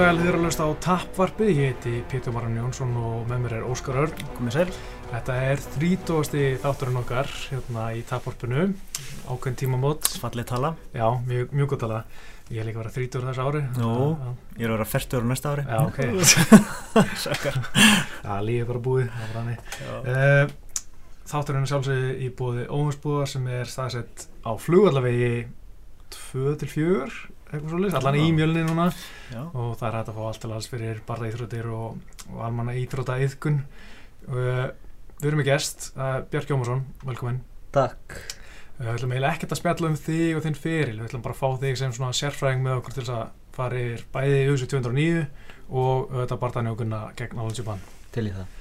sæl þér að lösta á Tappvarpi, ég heiti Pétur Marran Jónsson og með mér er Óskar Örn. Komið sæl. Þetta er þrítóasti þátturinn okkar hérna í Tappvarpinu, ákveðin tímamót. Fallið tala. Já, mjög, mjög gott tala. Ég er líka að vera þrítór þessu ári. Nú, ég er að vera færtur næsta ári. Já, ok. Sækar. Já, lífið bara búið, það var hannig. Uh, þátturinn er sjálfsögði í búið Óhansbúðar sem er staðsett á flugvallavegi 2-4, eitthvað svo list, allan í mjölni núna. Já. og það er hægt að fá allt til alls fyrir barða íþróttir og, og almanna íþrótta yðkun uh, við erum með gest uh, Björk Jómarsson, velkomin Takk. uh, við ætlum eiginlega ekkert að spjalla um þig og þinn feril, við ætlum bara að fá þig sem svona sérfræðing með okkur til þess að fara yfir bæði í hugsi 209 og þetta barðanjókunna gegn Knowledge Japan Til í það.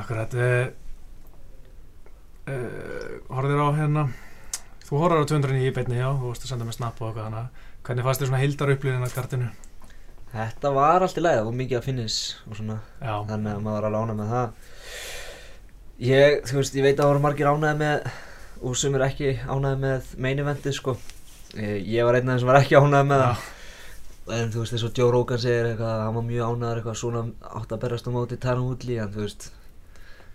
Akkurat uh, uh, Horfðir á hérna Þú horfður á 209 í beinni, já, þú vorst að senda mér snapp og eitthvað hana Hvernig fannst þér svona heildar upplýðin að kartinu? Þetta var allt í lagi, það var mikið að finnis og svona, Já, þannig að maður var alveg ánægð með það. Ég, þú veist, ég veit að það voru margir ánægð með, og sem er ekki ánægð með main eventið, sko. Ég, ég var einn af þeim sem var ekki ánægð með það. En þú veist, eins og Joe Rogan segir eitthvað, hann var mjög ánægður eitthvað svona átt að berast á móti Tyron Woodley, en þú veist,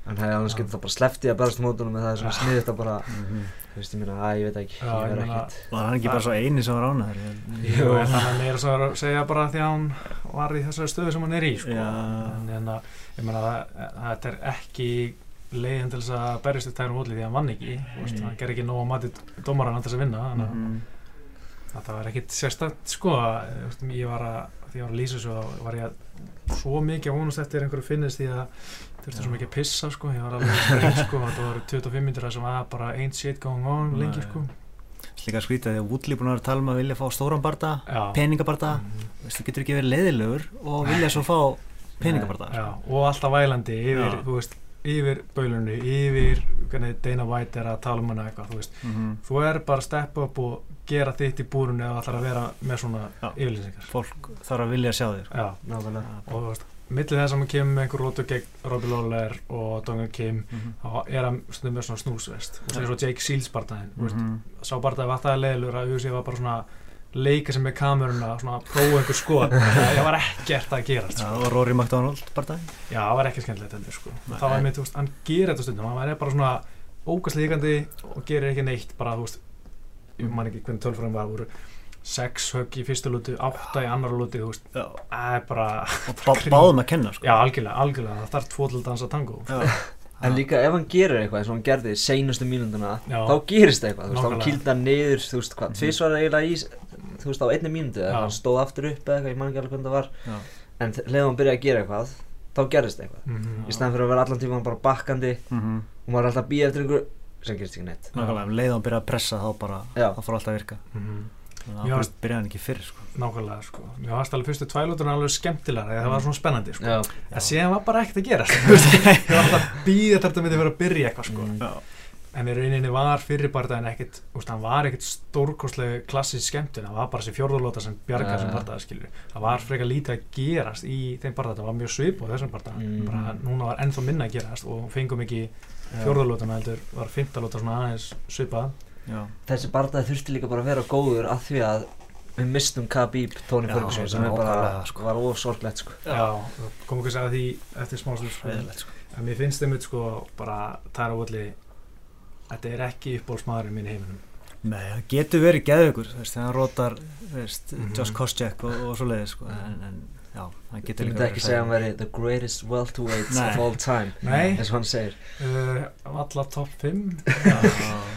hann hefði annars Já. getið það bara sleppti að berast mótunum, en það er svona Já. sniðið að bara, Mhm. þú veist, ég meina, að ég veit ekki, Já, ég er meina- ekkert. Var hann ekki bara svo eini sem var ánæður? Jú, að meira svo að segja bara því að hún var í þessari stöðu sem hún er í sko. En hérna, ég meina að þetta er ekki leiðin til þess að berjast í tærum hóli því að hann vann ekki þú veist, Mm. hann ger ekki nóg að mati dómaran til þess að vinna þannig Mhm. að það var ekkit sérstætt sko, ég var að því ég var að lýsa svo að mikið að vonast eftir einhverju finnist því að þurfti svo mikið að pissa sko, ég var alveg streng sko, þetta voru 25 minnir sem var bara ain't shit going on lengi sko. Slíka skrítið því að Woodley búin að vera að tala um að vilja fá stóran barda, Já. peningabarda. Veist, þú getur ekki verið leiðilegur og vilja svo fá peningabarda. Já, og alltaf vælandi yfir, þú veist, yfir baulunni, yfir hvernig Dana White er að tala um hana eitthvað, þú veist, Mhm. þú er bara að steppa upp og gera þitt í búrunni eða ætlar að vera með svona Já. yfirlýsingar. Fólk þarf að vilja sjá þér. sko. Já, Nákvæmlega. og þú veist, millið þess að maður kemur með einhver rótu gegn Robbie Lawler og Dongan Kim, Mhm. þá er hann stundum með svona snúsvest og svo er svo Jake Seals barndaginn, veist, Mhm. sá barndaginn var það leiðilur að UFC var bara svona leika sem með kameruna, svona að prófa einhver skot, það var ekkert að gerast, Já, sko. og Rory McDonald barda. Já, það var ekki skemmtilegt heldur sko. Það var einmitt, þú veist, hann gerir þetta stundum hann er bara svona ógæsleikandi og gerir ekki neitt bara, þú veist ég man ekki hvernig tölfræðin var voru sex högg í fyrstu lúti, átta í annar lúti þú veist, það er bara Og bá, báðum að kenna, sko. já, algjörlega, algjörlega, það þarf tvo til að dansa tango Já. En líka ef hann gerir eitthvað eins og hann gerði seinustu mínúnduna Já. þá gerist eitthvað, veist, þá kýldi hann niður þú veist hvað, Mhm. tvisvar eiginlega í þú veist á einni mínútu eða hann stóð aftur upp eða eitthvað, ég man ekki alveg hvernig það var Já. en leðum hann byrjaði að gera eitthvað þá gerist eitthvað, Mhm. í staðan fyrir að vera allan tíma bara bakkandi Mhm. og maður er alltaf að býja eftir einhverju sem gerist ekki neitt Nákvæmlega, um hann byrja að pressa þá bara, það fór alltaf að virka. Mhm. Þannig Hann byrjaði hann ekki fyrr, sko. nákvæmlega, sko mér varst alveg fyrstu tvælútur alveg skemmtilega því það var svona spennandi, sko Já, en síðan var bara ekkert að gera ég var alltaf að býða þetta myndi vera að byrja eitthvað, sko Mm. Já. En í rauninni var fyrir barndaginn ekkit, úst, hann var ekkit stórkostlega klassisk skemmtun, það var bara þessi fjórðurlóta sem bjargar Ja. þessum barndaginn, skilur. Það var frekar lítið að gerast í þeim barndaginn, það var mjög svip á þessum barndaginn, Mm. bara núna var ennþá minna að gerast og fengum ekki fjórðurlótana heldur, var fymtalóta svona aðeins svipað. Já. þessi barndagi þurfti líka bara að vera góður af því að við mistum Khabib Tony Ferguson sem bara, sko. var ofsorglegt sko Já, kom ekki að segja því eftir smáslut, sko. Sko. En mér finnst þeim sko bara Tara Woodley, þetta er ekki uppbólsmaðurinn minn í heiminum. Nei, það getur verið geðugur, þú veist, þegar hann rótar, þú veist, Mhm. Josh Koscheck og, og svo leiðis, sko, en, en já, hann Þú getur myndi ekki segja að hann veri the greatest welterweight of all time Nei, eins og hann segir uh, alla topp 5, Já,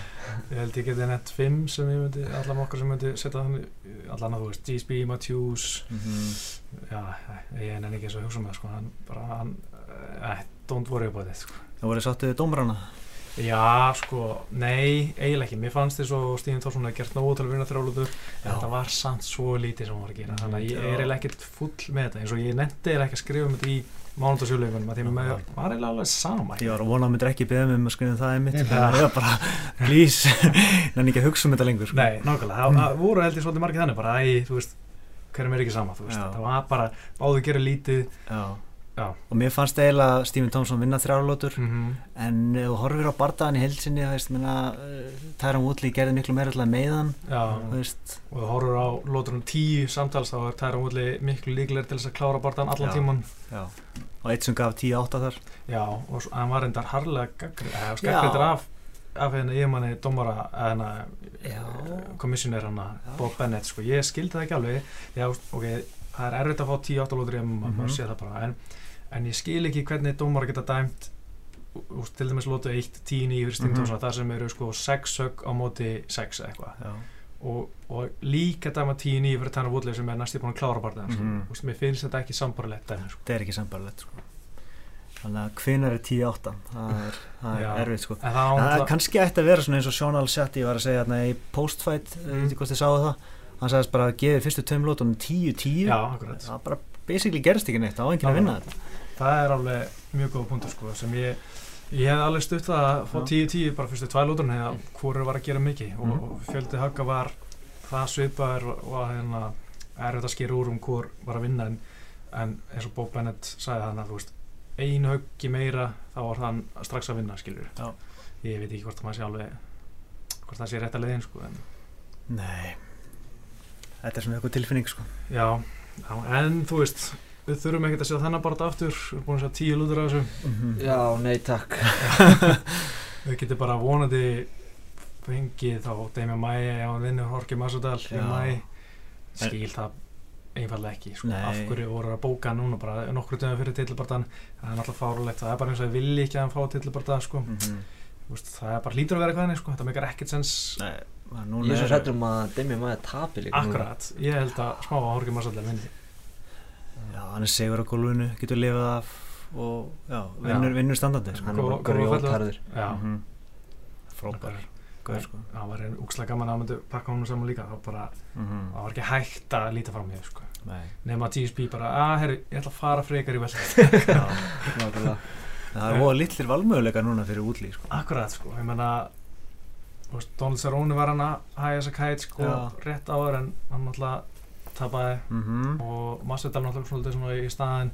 Ég held ég geti nett fimm sem ég myndi, allan okkar sem myndi setja þannig, allan að þú veist, GSP, Matthews, mhm. já, ég nenni ekki eins og að hugsa um það, sko, hann bara, hann, eh, don't worry about it, sko. Það voru sáttið dómarana. Já, sko, nei, eiginlega ekki, mér fannst þess að Stíðin Tórsson hefði gert nógu til að vinna þrjálutur, Já. þetta var samt svo lítið sem hann var að gera, þannig að ég er eiginlega ekkert full með þetta, eins og ég nefndi eiginlega ekki að skrifa um þetta í mánundarsjóleikunum, að því að Já. var eiginlega alveg sama. Ég var að vona að myndir ekki beða mig um að skrifa það einmitt, það er bara, please, nenni ekki að hugsa um þetta lengur, sko. Nei, nákvæmlega, það, það voru held ég svolítið margir þannig bara, æ, þú veist, hverjum er ekki sama, það var bara, báðu gera lítið, Já, Já. og mér fannst eiginlega Stephen Thompson vinna þrjárlótur mm en ef þú horfir á bardaðan í heilsinni þú veist, minna, Tyron Woodley gerði miklu meira veist, og þú horfur á lótunum tíu samtals þá er Tyron Woodley miklu líklegir til þess að klára barðan allan tíman já og eitt sem gaf 10-8 þar Já, og svo, hann var reyndar harlega Já. skakkreitur af af hérna yfirmanni dómara hérna Já. kommissioner hana. Bob Bennett sko, ég skildi það ekki alveg já, ok, það er erfitt að fá 10-8 lótur það bara en, en ég skil ekki hvernig dómara geta dæmt úst, til dæmis lótu 1 10 í fyrir stímtósana, Mhm. það sem eru sko 6 högg á móti 6 eitthvað og, og líka dæma 10 í fyrir Tanner Woodley sem er næstu búin að klára bara það Mhm. sko. mér finnst þetta ekki sambarlegt sko. þetta er ekki sambarlegt sko. þannig að hvenar er 10-8 það er, það er erfitt sko það Það náttúrulega- kannski ætti að vera svona eins og Sean Alsetti var að segja þarna í postfight, mm. Mm. ekki hvort þið sáu það hann sagðist bara að gefi fyrstu tveim lótunum 10-10 já, akkurat það bara basically gerist ekki neitt, það á enginn að vinna þetta það er alveg mjög góð punktur sko, sem ég ég hef alveg stutt að fá Já. 10-10 bara fyrstu tvær lúturinn eða hvoru var að gera mikið og, Mhm. og fjöldi hagga var það svipaður og, og hérna er þetta að skera úr um hvor var að vinna en, en eins og Bob Bennett sagði þannig að þú veist einu höggi meira þá var þann strax að vinna skilur Já. ég veit ekki hvort það sé alveg hvort það sé rétt að leiðin sko en, nei þetta er svona eitthvað tilfinning sko já, já, en þú veist við þurfum ekkert að sjá þennan bara aftur við erum búin að sjá tíu lútur af þessu Mhm. Já, nei takk Við getum bara vonandi fengið þá Damian Mæi ef hann vinnur Horki Masudal í Já. mæ skil það einfallega ekki sko. Nei. af hverju voru að bóka núna bara nokkru dögum fyrir tillibartan það er náttúrulega fárulegt, það er bara eins og ég vilji ekki að hann fá tillibartan sko. Mhm. Þú veist, það er bara lítur að vera eitthvað henni sko. þetta meikar ekkert sens Nei, Ég er svo hrættur um að Demi maður tapi líka núna. akkurat, ég held að smá að Horki Masudal vinni já, hann er segur á gólfinu, getur lifað af og já, vinnur, vinnur standandi sko. Hann er bara grjótarður Mhm. Gaur, sko. það var einn úkslega gaman að hann myndi pakka honum saman líka það, bara, Mhm. það var ekki hægt að líta fram hér sko. Nei. nema að TSP bara, að herru, ég ætla að fara frekar í vel Já. Nákvæmlega það er óa litlir valmöguleika núna fyrir útlí sko. Akkurat sko, ég menna Donald Cerrone var hann að hæja þess að kæt sko Já. rétt áður en hann náttúrulega tapaði. Mhm. og Masvidal náttúrulega svolítið svona í staðinn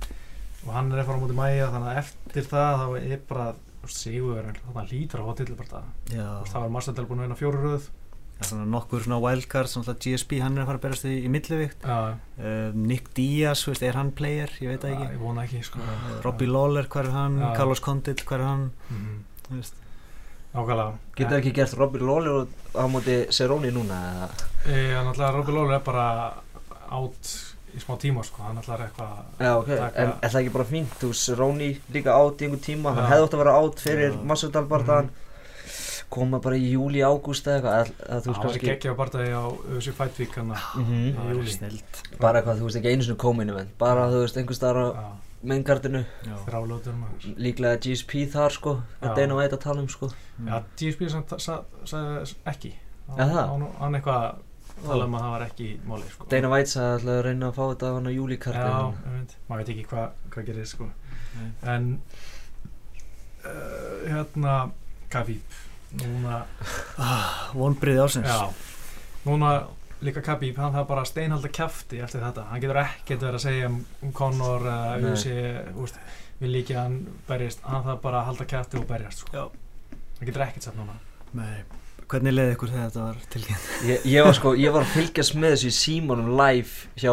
og hann er fara á móti mæja þannig að eftir það þá er bara þú veist, sigur þannig að hann lítur tillibarta já, það var Masvidal búin að vinna fjóru röð. Það er svona nokkur svona wildcards svona GSP, hann er að fara að berast í, í millivikt Já, uh, Nick Diaz, veist, er hann player, ég veit það já, ekki. ég vona ekki sko. Uh, Robbie Lawler, hver er hann, Já. Carlos Condit, hver er hann? Mhm. þú veist. Nákvæmlega. Getur ekki gert Robbie Lawler á móti Cerrone núna? Eða? Ég er náttúrulega Robbie Lawler er bara átt í smá tíma sko, hann ætlar eitthvað Já, ok, Taka- en er það ekki bara fínt? Þú veist, Cerrone líka átt í einhver tíma. Hann Já. hefði ótt að vera átt fyrir Já. Masvidal barðan Koma bara í júli, ágúst eða eitthvað. Það var kannski ekki að barndagi á Össi Fight Week hann Mhm. það er júlí. snilt Bara eitthvað, þú veist, ekki einu sinni komin event. Bara, þú veist, einhver staðar á að þrálótur maður. Líklega GSP þar, sko. Já. Að Dana White að tala um, sko. Já, samt sa- sagði ekki. Er? Hann, hann eitthvað tala um að það var ekki máli sko. Dana White sagði alltaf að reyna að fá þetta á hann á Já, júlíkartinu maður veit ekki hvað hva gerir sko. En uh, hérna Khabib Núna, ah, vonbriði ásins já Núna líka Khabib, hann það bara steinhalda kjafti eftir þetta, hann getur ekkert verið að segja um, um Conor eða Nei. UFC úst, við líka hann berjast hann það bara að halda kjafti og berjast sko. Já. hann getur ekkert sett núna Nei. Hvernig leiði ykkur þegar þetta var tilkynnt ég, ég var sko, ég var að fylgjast með þessu í símanum live hjá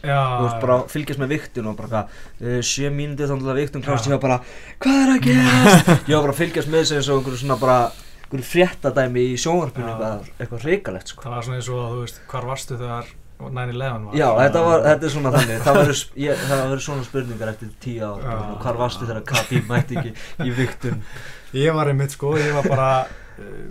Þú veist, bara að fylgjast með viktun og bara hvað, uh, sjö mínútið þannig að viktun klást, ég var bara, hvað er að gerast? ég var bara að fylgjast með þessu eins og einhverju svona bara, einhverju fréttadæmi í sjónvarpinu, Já. eitthvað, eitthvað hrikalegt, sko. það var svona eins og þú veist, hvar varstu þegar 9-11 var Já, þetta var, þetta er svona þannig, það verður, svona spurningar eftir tíu ár, Já. bara, hvar varstu þegar Khabib mætti ekki í viktun? Ég var einmitt sko, ég var bara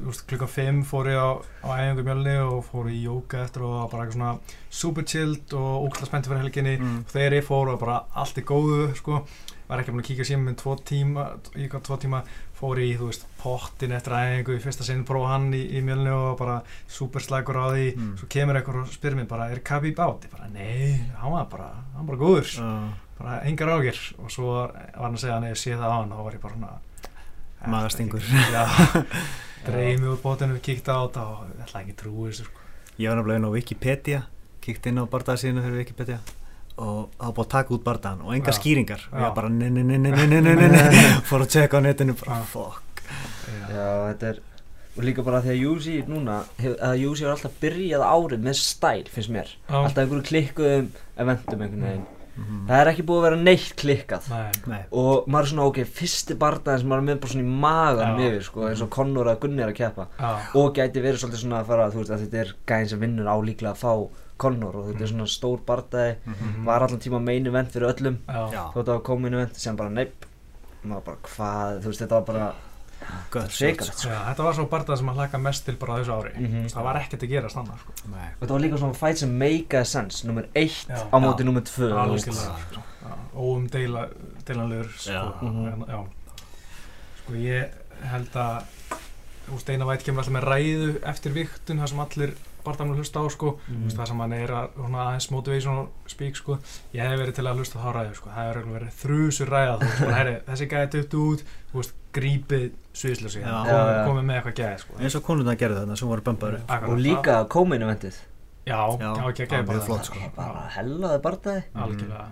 úst, klukkan 5 fór ég á, á æfingu mjölni og fór í jóka eftir og bara eitthvað svona super chilled og ógæslega spenntið fyrir helginni mm. og þegar ég fór var bara allt í góðu sko, var ekki búin að kíka síma minn tvo tíma, í hvað tvo tíma fór í, þú veist, pottin eftir æfingu í fyrsta sinn prófa hann í, í mjölni og bara super slagur á því Mm. svo kemur einhver og spyr mér bara, er Khabib átt? Ég bara, nei, hann var bara, hann var bara góður uh, bara engar ágjur og svo var var hann að segja hann eða sé það á hann og þá var ég bara svona Magastingur. dreif mig úr bótinu kíkti á þetta og ég ætla ekki að trúi þessu sko. ég var náttúrulega inn á Wikipedia kíkt inn á bardaðsíðinu fyrir Wikipedia og það var búið að taka út bardaðan og enga Já. skýringar og Já. ég bara nei, nei, nei, nei, nei, nei, nei, nei, nei fór að tjekka á netinu bara Já. fuck Já, þetta er og líka bara því að Júsi núna að Júsi er alltaf byrjað árið með stæl finnst mér, Já. alltaf einhverju klikkuðum eventum einhvern veginn Mhm. það er ekki búið að vera neitt klikkað. Nei, Nei, og maður er svona ok, fyrsti barndaginn sem maður er með bara svona í magan Já. yfir sko, eins og Connor að Gunni er að keppa. Og gæti verið svolítið svona að fara þú veist að þetta er gæðin sem vinnur á líklega að fá Connor og þetta er svona stór bardagi Mhm. var allan tíma main event fyrir öllum. Þótt að það var komin event sem bara neip maður bara hvað, þú veist þetta var bara Sko. þetta var svo barndað sem að hlaka mest til bara þessu ári. Mm -hmm. það var ekkert að gera stanna sko. þetta var líka svona fight sem make a sense nummer 1 á móti nummer 2 og um deilanlegur sko. Ég held að Steina vært kemur alltaf með ræðu eftir viktun þar sem allir barndamlu hlusta á sko. Þú veist, það sem hann er að svona aðeins motivational speak sko. ég hef verið til að hlusta á þá ræðu sko. það hefur verið þrjusur ræða þú veist, herri, þessi gæði dutt út þú veist, grípið sviðslösi já. komið með eitthvað gæði sko. eins og konurna gerði þarna sem voru bömbaður og líka komin eventið já, Já, já, ekki að það gæði bara það. sko. Já, bara hellaði bardagi algjörlega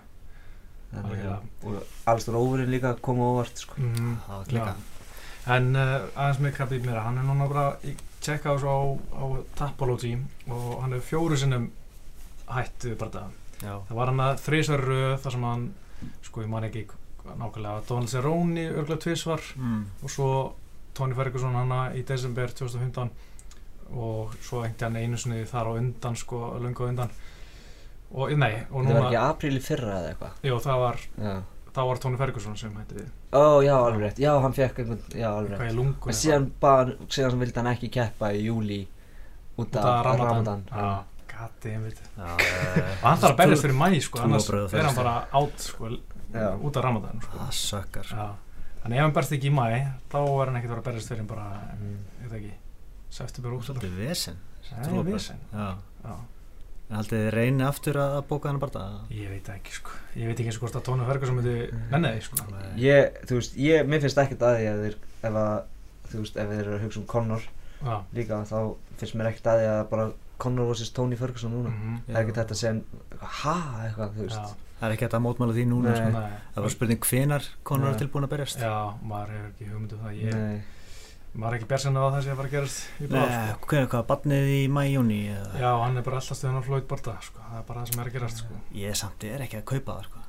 Algjörlega. og allstór óverinn líka kom á óvart sko. Mhm. það var klika En uh, aðeins með Khabib mér, hann er núna bara í tjekka á á, á Tapology og hann er fjóru sinnum hætt við bara það. já, Það var hann að þrísvar röð þar sem hann, sko ég man ekki nákvæmlega, Donald Cerrone örgulega tvísvar mm. og svo Tony Ferguson hana í desember 2015 og svo hengti hann einu sinni þar á undan sko, lungu á undan og nei, og þetta var núna, ekki apríl í fyrra eða eitthvað jú það var já. þá var Tony Ferguson sem hætti við, ó já alveg rétt, já hann fekk einhvern já alveg hvað rétt í lungu en síðan, bara, síðan sem vildi hann ekki keppa í júli út af af Ramadan, Ramadan. Já, goddammit já, og hann þarf að berjast fyrir mæ sko, annars er hann bara átt sko, Já. út af Ramadan sko. það sökkar Já. þannig ef hann berst ekki í mæ þá er hann ekkert að vera að berjast fyrir bara Mm. ég veit ekki, september út vesen það er trúarbrögð. vesen já Já. En haldið þið reyni aftur að bóka hann bara ég veit ekki sko ég veit ekki eins og hvort að Tónu Ferguson myndi nenni því sko ég, þú veist, ég, mér finnst ekkert að því að þeir ef að, þú veist, ef þeir eru að hugsa um Connor Já. líka þá finnst mér ekkert að því að bara Connor vs. Tony Ferguson núna Mhm. það er ekki þetta sem, ha, eitthvað, þú veist Já. það er ekki hægt að mótmála því núna Nei. sko. Nei. það var spurning hvenar konur Nei. er tilbúin að berjast Já, maður hefur ekki hugmyndu það ég, Nei. Maður er ekki bersin á það sem ég var að gerast í Nei, sko. hvað, hvað, barnið í mæjúni eða Já, hann er bara alltaf stöðun á Floyd Borda sko. það er bara það sem er að gerast sko. ég samt er ekki að kaupa það sko.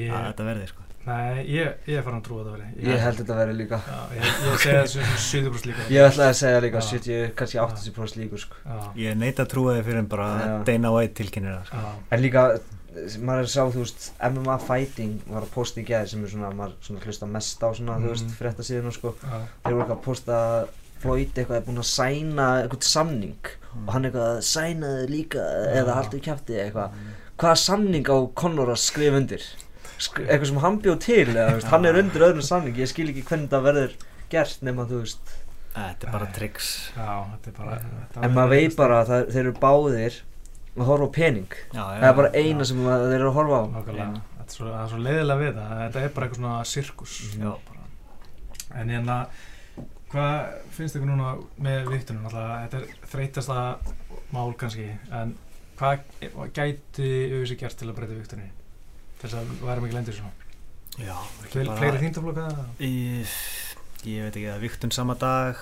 ég, að þetta verði sko. Nei, ég, ég er farin að trúa að það veri ég held þetta verið líka Já, ég, ég segi þessu 70% líka ég ætlaði að segja líka Já. 70, kannski 80% líkur sko. Já, ég neita að trúa þið fyrir en bara Já. Dana White tilkynir sko. en líka, maður er að sjá, þú veist MMA Fighting var að posta í gæði sem er svona, maður svona hlusta mest á svona, þú veist, Mhm. frétta síðan sko. já, þeir voru eitthvað að posta að Floyd eitthvað er búinn að sæna eitthvað samning og hann eitthvað að sæna þið líka eða Já. haldu kæfti eitthvað. Hvaða samning á Conor að skrifa undir? Skri, eitthvað sem hann bjóð til eða, þú veist, hann er undir öðrum samning ég skil ekki hvernig það verður gert nema þú veist. Þetta er bara tricks. Já, þetta er bara þetta en maður veit bara að það, þeir eru báðir að horfa á pening. Já, já, það er bara já. eina sem að þeir eru að horfa á. Nákvæmlega, þetta er svo, það svo leiðilega við það. Þetta er bara eitthvað svona sirkus. Já. bara. en hérna hvað finnst ykkur núna með viktunum alltaf, þetta er þreytasta mál kannski en hvað gæti auðvitað gert til að breyta viktunni til þess að værum ekki lendir svona. Já, Fleiri, þýndaflokka eða? Í- ég veit ekki að viktun sama dag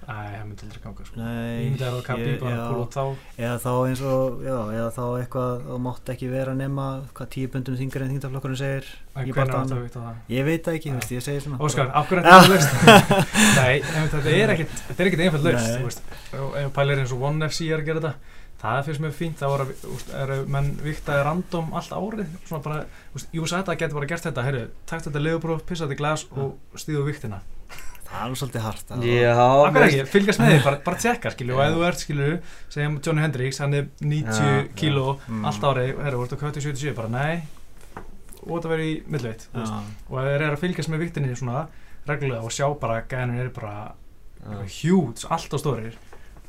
Æ, það myndi aldrei ganga sko. nei, Ímyndið er að kappi ég- bara að púla út þá eða þá eins og já, eða þá eitthvað þú mátt ekki vera nema hvað tíu bundum þingar en þingtaflokkurinn segir En hvernig áttu að vita það? ég veit ekki, Nei. þú veist, ég segir svona Óskar, af hverju þetta er laust? Nei, þetta er ekkert, þetta er ekkert einfælt laust, Nei. þú veist, ef pælir eins og One FC er að gera þetta, það finnst mér fínt, það eru menn viktaði random allt árið, svona bara, þú veist, það er svolítið já, Akkur ekki, fylgjast með því, bara, bara tjekka, skilju, og ef þú ert, skilju, segjum Johnny Hendricks, hann er 90 Já, já. kíló Mm. allt árið, heyrðu, voru þetta kötti 77, bara nei, og þetta verið í millveit, þú veist, Já. og ef þeir eru að fylgjast með viktinni svona reglulega og sjá bara að gæðin er bara Já. hjút, allt á stórir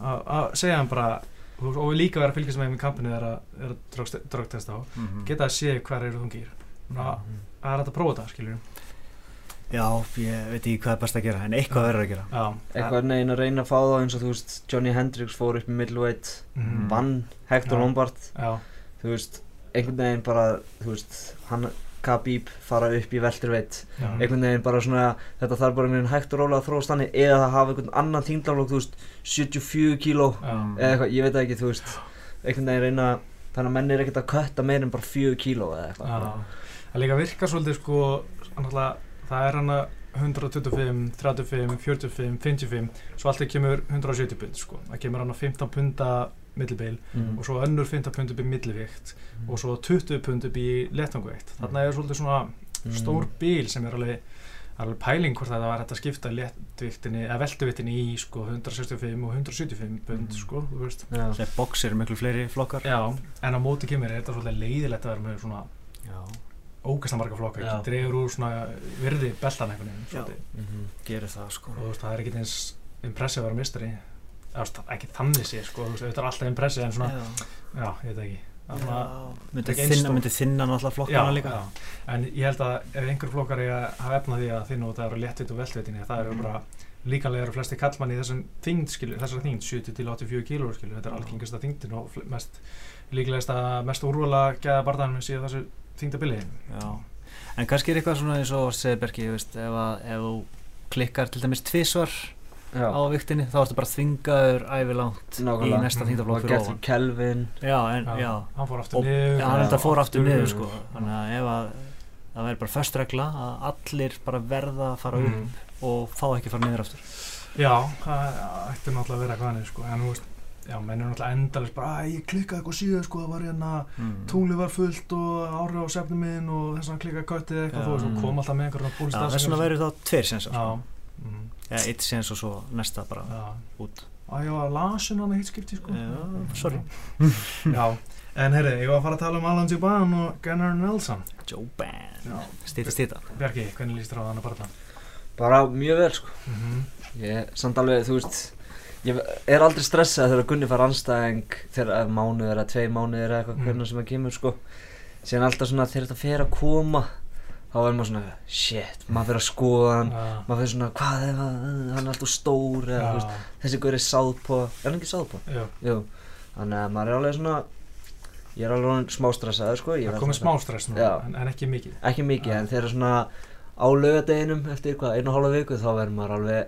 að að segja hann bara og líka vera að fylgjast með í kampinu þegar að- er að drogtesta á Mhm. geta að sé hver eru þungir það það er að prófa þetta, skiljur já, ég veit ekki hvað er best að gera en eitthvað verður að gera. Já, eitthvað neginn að reyna að fá þá eins og þú veist Johnny Hendricks fór upp í middleweight Mhm. vann Hector Já. Lombard. Já, þú veist einhvern veginn bara, þú veist, hann Khabib fara upp í velturveitt Já. einhvern veginn bara svona þetta þarf bara einhvern veginn hægt og rólega að þróast þannig eða það hafa einhvern annan þingdaflokk, þú veist 74 kíló eða eitthvað, ég veit það ekki, þú veist. Einhvern veginn reyna, þannig að menn er ekkert að kötta meir en bara 4 kíló eða eitthvað. Já. Það líka virkar svolítið sko það er hana 125, 35, 45, 55 svo alltaf kemur 170 pund sko. það kemur hana 15 punda millibil mm. og svo önnur 15 pund upp í millivikt og svo 20 pund upp í letangveikt þarna er svolítið svona Mm. stór bíl sem er alveg, alveg pæling hvort það var hægt að skipta léttviktinni eða veltuviktinni í sko 165 og 175 pund Mhm. sko, þú veist. Þegar box eru miklu fleiri flokkar Já, en á móti kemur er þetta svolítið leiðilegt að vera með svona Já, ógæstan marga flokka, Já. dregur úr svona virði beltan Já. svolítið. Mhm. gerir það sko og það er ekkert eins impressið að vera mistari ekki þannig sé, sko, auðvitað er alltaf impressið en svona, Já, já, ég veit ekki það svona, Já, myndi ekki eins þinna, stór. myndi þinna náttúrulega já, flokkana líka já, en ég held að ef einhver flokkar er að hafa efnað því að þinn og það eru léttvit og veltvitinni, það eru bara líkanlega eru flesti kallmann í þessum þyngd, skilur, þessar þyngd, 70 til 84 kílur, skilur, þetta er algengasta þyngdin og mest, líklegasta, mest úrvala gæða barðanum síðan þessu þyngdabili Já, en kannski er eitthvað svona eins og segir Berki, þú veist, ef, að, ef þú klikkar til dæmis tvisvar Já. á viktinni, þá ertu bara þvingaður ævilangt í næsta þingdaflokk og fyrir ofan Kelvin Já, en, já, hann fór aftur niður já, hann Já, þetta fór aftur niður niður. sko, þannig að ef að það verður bara föst regla að allir bara verða að fara upp Mm. og fá ekki að fara niður aftur Já, það ætti náttúrulega að vera eitthvað hannig sko. en þú veist, já, menn er náttúrulega endalist bara, að ég klikkaði eitthvað síðan sko, það var hérna mm. tunglið var fullt og ári á sefnum minn og þess að klikkaði eða eitthvað, Já. þú veist, og Mm. kom alltaf með einhverjum Já, búlstað þess vegna verður þá tveir sensar Já, sko. mm, eða eitt sens og svo næsta bara já út Að ég var lasin hann eitt skipti sko Já, sorry. Já, en herri, ég var að fara að tala um Alan Juban og Gunnar Nelson Joe Ban, Já, stýta stýta Bjarki, hvernig líst þér á þannig bara það? bara mjög vel sko Mm ég, samt alveg, þú veist ég er aldrei stressað þegar Gunni fær anstæðing þegar mánuður eða tvei mánuður eða eitthvað Mm. hvernig sem það kemur sko. Síðan alltaf svona þegar þetta fer að koma þá er maður svona, shit, maður fyrir að skoða hann Já, maður fyrir svona, hvað ef að- hann er alltaf stór eða, þú veist, þessi guður er sáðpó er hann ekki sáðpó? já, Jú, þannig að maður er alveg svona ég er alveg smá stressaður sko. Það komið smá stress nú, en, en ekki mikið. Ekki mikið, Já. en þegar svona á laugadeginum eftir hvað, einu hálfa viku þá verður maður alveg,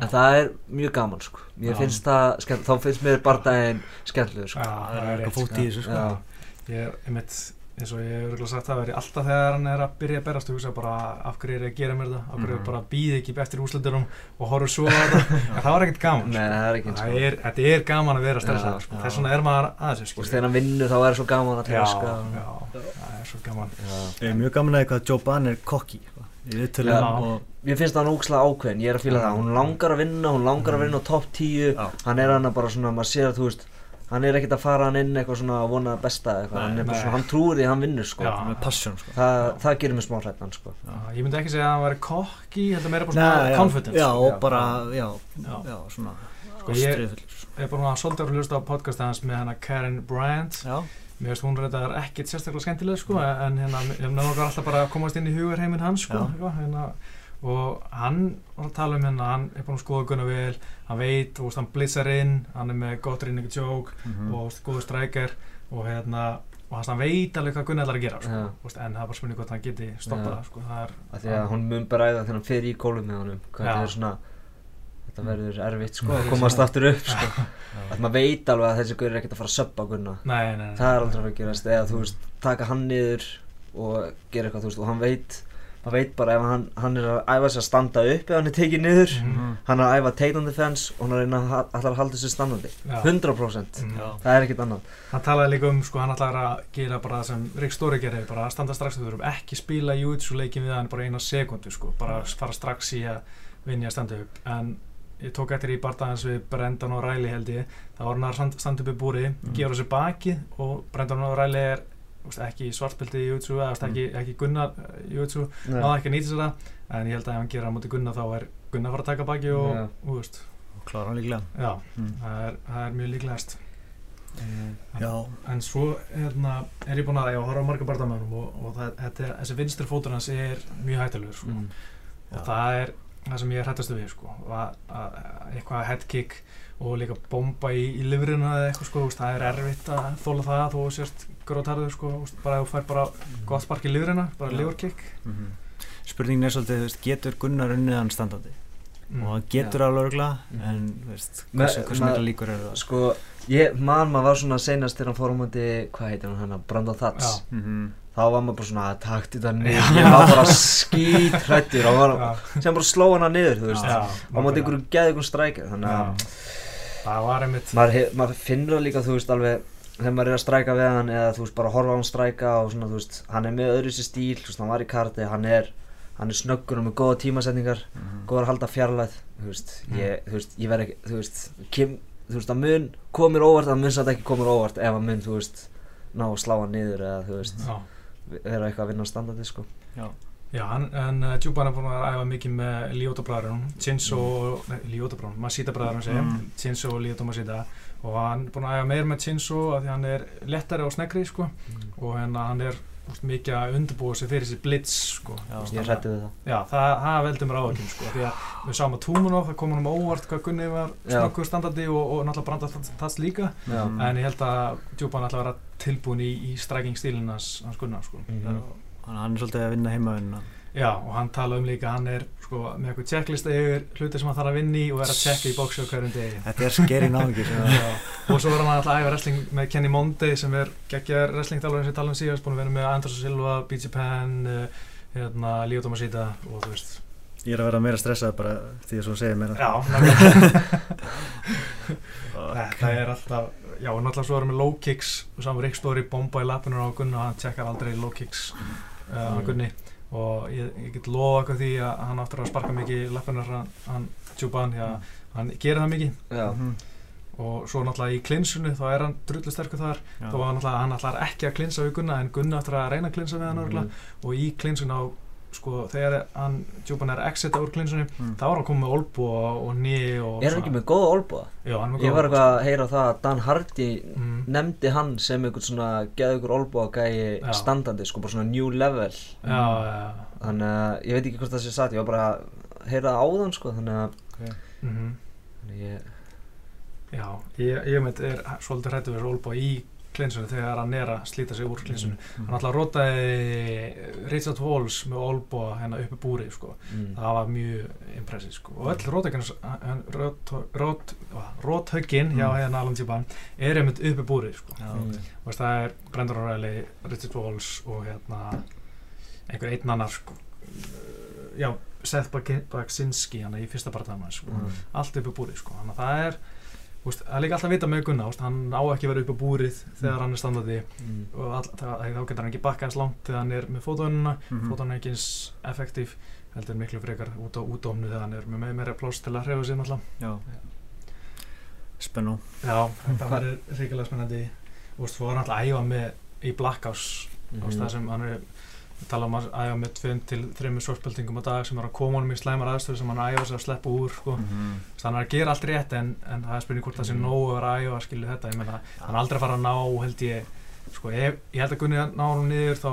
En það er mjög gaman sko. Mér Já. finnst það, skemmt, þá finnst mér bardaginn skemmtilegur sko. Já, það er eitthvað fótt sko. í þessu sko. Ég er einmitt, eins og ég hef örgulega sagt það veri alltaf þegar hann er að byrja að berast og hugsa bara af hverju er ég að gera mér það, af hverju Mhm. bara býð ekki eftir úslutunum og horfur svo á það? En það var ekkert gaman Nei, það er ekki eins sko. sko það er, þetta er gaman að vera stressað sko. þess vegna er maður að þessu og þegar hann vinnur þá er svo gaman að Ég að sko, Já. og Mér finnst það ógslag ákveðin, ég er að fíla Mm. það. Hún langar að vinna, hún langar að vinna á topp 10 Já. Hann er hann að bara svona, maður sér að þú veist Hann er ekkert að fara hann inn eitthvað svona að vona besta eða eitthvað. Nei, Hann er svona, hann trúir því að hann vinnur sko. Já. með passion sko. Það, það gerir mig smá hrættan sko. Já, ég myndi ekki segja að hann væri kokki heldur meira bara svona já, confidence. Já, sko. og bara, já, Já. já, svona Sko, ég- ég er bara svolítið að hlusta á podcast hans með hana Karen Bryant. Já, mér finnst hún reyndar ekkit sérstaklega skemmtileg sko, en hérna, ég náðu alltaf bara að komast inn í hugarheiminn hans sko, Já. eitthvað, hérna, og hann að tala um hérna, hann er búinn að skoða Gunnar vel hann veit, veist, hann blitzar inn hann er með gott reyning joke mhm. og þú veist, góður strækjar og hérna og hans hann veit alveg hvað Gunnar ætlar að gera sko, veist, en það er bara spurning hvort hann geti stoppað Já. það sko, það er að hún mun bara æða þegar hann fer í kólu með honum Hvað er svona Þetta verður erfitt sko. Að komast aftur upp sko. Að maður veit alveg að þessi guður er ekkert að fara að söppa Gunna. Nei, nei, nei, Það er aldrei að gerast. Eða þú veist, taka hann niður og gera eitthvað, þú veist, og hann veit maður veit bara ef hann, hann er að æfa sig að standa upp ef hann er tekið niður. Mhm. hann er að æfa take on defense og hann er að að að halda sér standandi. Já. 100% Mhm. Já. það er ekkert annað. Hann talaði líka um, sko, hann ætlaði að gera bara það sem Rick Story gerir, bara að standa strax þurfum ekki spila jútsu leikin við hann bara eina sekundu, sko, bara fara strax í að vinja að standa upp, en ég tók eftir í barndagans við Brendan og Riley held ég, það var hann að stand- standa upp í búri, Mm. gefur þessi bakið og Brendan og Riley er veist, ekki svartbelti í jútsu, eða veist, ekki, ekki Gunnar í jútsu, náða ekki að nýta sér það, en ég held að ef hann gerir á móti Gunnar þá er Gunnar að fara að taka bakið og, Já. og, veist, og klára hann líklega já, mm. það er, það er mjög líklegast. Já, En svo hérna, er ég búinn að já, horfa á marga barndamönnum og, og það, þetta, þessi vinstri fótur hans er mjög hættulegur sko. mm. og það er það sem ég er hættastu við sko, að, að, eitthvað headkick og líka bomba í, í livrina eða eitthvað sko, það er erfitt að þóla það að þú sést grótarður sko, bara þú fær bara gott spark í livrina, bara Já. liverkick mm -hmm. spurningin er svolítið, getur Gunnar unnið hann standandi mm. og hann getur alveg örgla Mhm. en veist, hversu, hversu mikla líkur eru það Sko, ég, man maður var svona seinast þegar hann fór á móti, hvað heitir hann hann, Brandon Thats Já. mm -hmm. Þá var maður bara svona, takt þetta niður, ég var bara skítrættur og var, Já, sem bara sló hana niður, þú veist, já, á móti einhverjum geði einhverjum strækir, þannig að það var einmitt maður, maður finnur líka, þú veist, alveg þegar maður er að stræka við hann eða þú veist, bara horfa á hann stræka og svona, þú veist, hann er með öðru sér stíl, þú veist, hann var í karti, hann er hann er snöggur og með góða tímasetningar góðar að halda fjarlæð, þú veist, ég, þú veist, ég verð ekki, þú veist, kem, þú veist, að mun komir óvart, að mun satt ekki komir óvart ef að mun, þú veist, ná að slá hann niður eða, þú veist, já. Vera eitthvað að vinna á standardi, sko. Já, hann, en uh, Djúban er búin að æfa mikið með Lyoto bræðurinn, Chinso, Mm. nei, Lyoto bræðurinn, Masita bræðurinn segja, Mm. Chinso og Lyoto Masita og hann er búin að æfa meir með Chinso af því hann er lettari og sneggri, sko, og hérna hann er úst, mikið að undirbúa sig fyrir sér blitz, sko. Já. Úst, Ég hrætti við það. Já, það, það veldur mér áhugum, sko, því að við sáum að Túmunov, það kom hann um óvart hvað Gunni var snöggur standardi og, og náttúrulega branda þess líka, Já. Mm. en ég held að Djúban ætla að vera tilbúin í, í striking stílinn hans, hans Gunnar, sko. Mhm. Það- Þannig að hann er svolítið að vinna heimavinna Já, og hann tala um líka, hann er sko, með eitthvað checklista yfir hluti sem hann þarf að vinna í og er að checka í bóksi á hverjum degi. Þetta er skeri náðingi Já, og svo er hann alltaf æfa wrestling með Kenny Monday sem er geggjar wrestling þjálfur sem ég tala um síðast, búin að vera með Anderson Silva, BJ Penn, uh, hérna, Leo Tomasita og þú veist. Ég er að vera meira stressað bara því að svo segir mér Já, nákvæmlega. þetta er alltaf, já, og náttúrulega svo erum við low kicks, saman Rick Story bomba í lappinur á Gunna, hann checkar aldrei low kicks uh, á Mm. Gunni og ég, ég get lofa okkur því að hann áttur að sparka mikið í lappinur hann, hann Tjúban, því að hann gerir það mikið Já. Mhm. og svo náttúrulega í klinsunu þá er hann drullu sterkur þar Já. þó að náttúrulega hann ætlar ekki að klinsa við Gunna en Gunna ætlar að reyna að klinsa við hann mm. og í klinsunu á sko þegar hann Tjúban er exita úr klinsunu Mm. þá er hann komið með olbu og, og ný og Er hann ekki með góða olbúa? Já, hann er með Ég góða var olnboga, eitthvað að heyra það að Dan Hardy Mm. nefndi hann sem einhvern svona geða ykkur olbúa gæi Já. standandi, sko, bara svona new level. Já, já, já. Þannig að ég veit ekki hvort það sé satt, ég var bara að heyra það áðan, sko, þannig að Mm þannig ég, Já, ég, ég mynd er svolítið hrættu við Rolbo í klinsunni þegar hann er að slíta sig úr klinsunni. Mm. Hann alltaf rótaði Richard Walls með Olbo hérna uppi búri, sko. mm. Það var mjög impressið, sko. Og öll róthöggin hjá Mm. hérna Alan Tíban er einmitt uppi búri, sko. Já, Mm. ok. Þú veist, það er Brendan O'Reilly, Richard Walls og hérna einhver einn annar, sko. Já, Seth Baksinski, hann í fyrsta barndagum, sko Mm. allt upp í búrið sko. þannig að það er úst, það er líka alltaf að vita með Gunnar úst, hann á ekki að vera upp í búrið þegar hann er standandi Mm. og all, það, þá getur hann ekki bakka eins langt þegar hann er með fótónuna Mhm. fótónuna er ekki eins effektív heldur miklu frekar út á útofnu þegar hann er með meira, meira pláss til að hreyfa sig náttúrulega. Spennu já, þetta var ríkilega spennandi og svo var hann alltaf að æfa með í Black House mm Mhm. það sem hann er við tala um að æfa með 2 til 3 sorspeltingum á dag sem er að koma honum í slæmar aðstöður sem hann æfa sig að sleppa úr sko. Mhm. þannig að hann er að gera allt rétt en, en það er spurning hvort það sé Mhm. nógu að vera að æfa skilju þetta, ég meina, hann er aldrei að fara að ná held ég, sko, ef, ég held að Gunni ná hann niður þá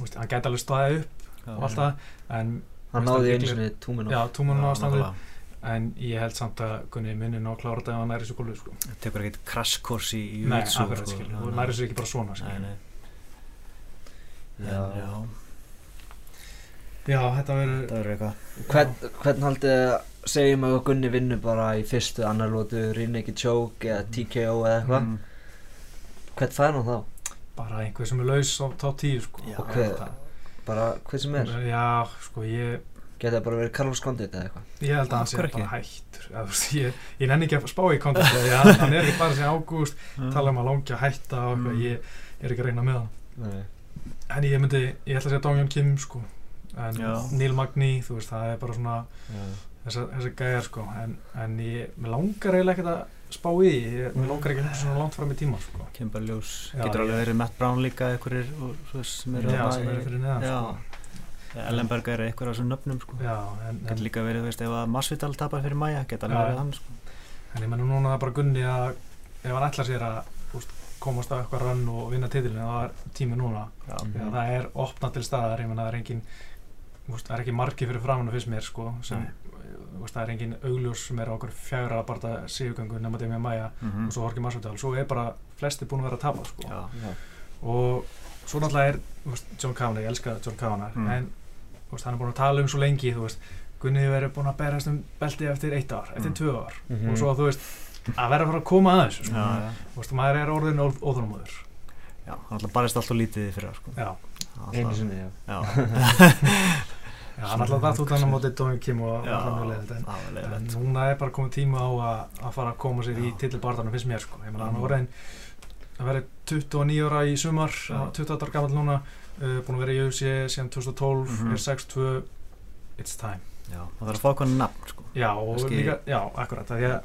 veist, hann gæti alveg staðið upp Já, og allt það en, Hann náði það túminu. já, túmunum á standið en ég held samt að Gunni minni ná að klára þetta ef hann næri svo gólfið, sko Tekur ekkert crash course í, í nei, akkurat, sko. næri svo ekki bara svona, Nei, nei. Já. En, já, já, þetta verður það verður eitthvað Hvern, hvern haldið að segjum að Gunni vinnur bara í fyrstu annar lótu, Rinneki Choke eða TKO eða eitthvað. Mm. Hvern fær hann þá? bara einhver sem er laus á top 10, sko Já, Og hver- það. Bara hver sem er? já, sko, ég Geta það bara verið Carlos Condit eða eitthvað? Ég held að hann Af sé bara hættur eða, þú veist, ég, ég nenni ekki að spá í kontakt hann, hann er ekki bara sem ágúst tala um að langi að hætta og Mm. ég er ekki að reyna með hann Nei. En ég myndi, ég ætla að segja Donghyun Kim sko. En Já. Neil Magny, þú veist, það er bara svona þessi gæjar sko. En, en ég, mér langar eiginlega ekkert að spá í ég, mér langar ekki svona langt fram í tíma sko. Bara ljós Getur alveg verið Matt Brown líka einhverjir sem eru eru fyrir neðan sko. Ellenberg er eitthvað af þessum nöfnum sko. Getur líka verið, veist, ef að Masvidal tapar fyrir Maja Geta alveg verið hann sko. en ég menna núna er það bara Gunni að ef hann ætlar sér að veist, komast á eitthvað rann og vinna titilin það er tími núna Já, Mhm. Já, það er opnað til staðar, ég menna það er engin þú veist, það er ekki margi fyrir framann fyrst mér sko, sem, þú veist, það er engin augljós sem er á okkur fjögra barða sigugöngu nema Demi Maja Mhm. og svo Horki Masvidal svo er bara flesti búin að vera að tapa sko. Já, Já. og svo náttúrulega er þú veist, John Kavanagh, ég elska John Kavanagh Mm. en þú veist, hann er búin að tala um svo lengi þú veist, Gunni hefur verið búin að berast um belti eftir eitt ár, eftir Mm. tvö ár Mhm. og svo þú veist, að vera að fara að koma að þessu sko. já, já, þú veist, maður er orðin óþolmóður já, hann alltaf barist alltaf lítið í fyrra sko. já, Alltaf- Einu sinni, já. Já, já hann alltaf dætt út hann á móti Dóin Kim og mjög leiðilegt en, það núna er bara komið tíma á að, að fara að koma sér í Já. titilbarðanum finnst mér sko, ég meina hann Mhm. var orðin að vera 29 ára í sumar Já. 28 ára gammal núna uh, búin að vera í UFC síðan 2012 Mhm. er 6-2 it's time Já, það þarf að fá eitthvað nafn sko. já og Kannski- líka, já akkurat það er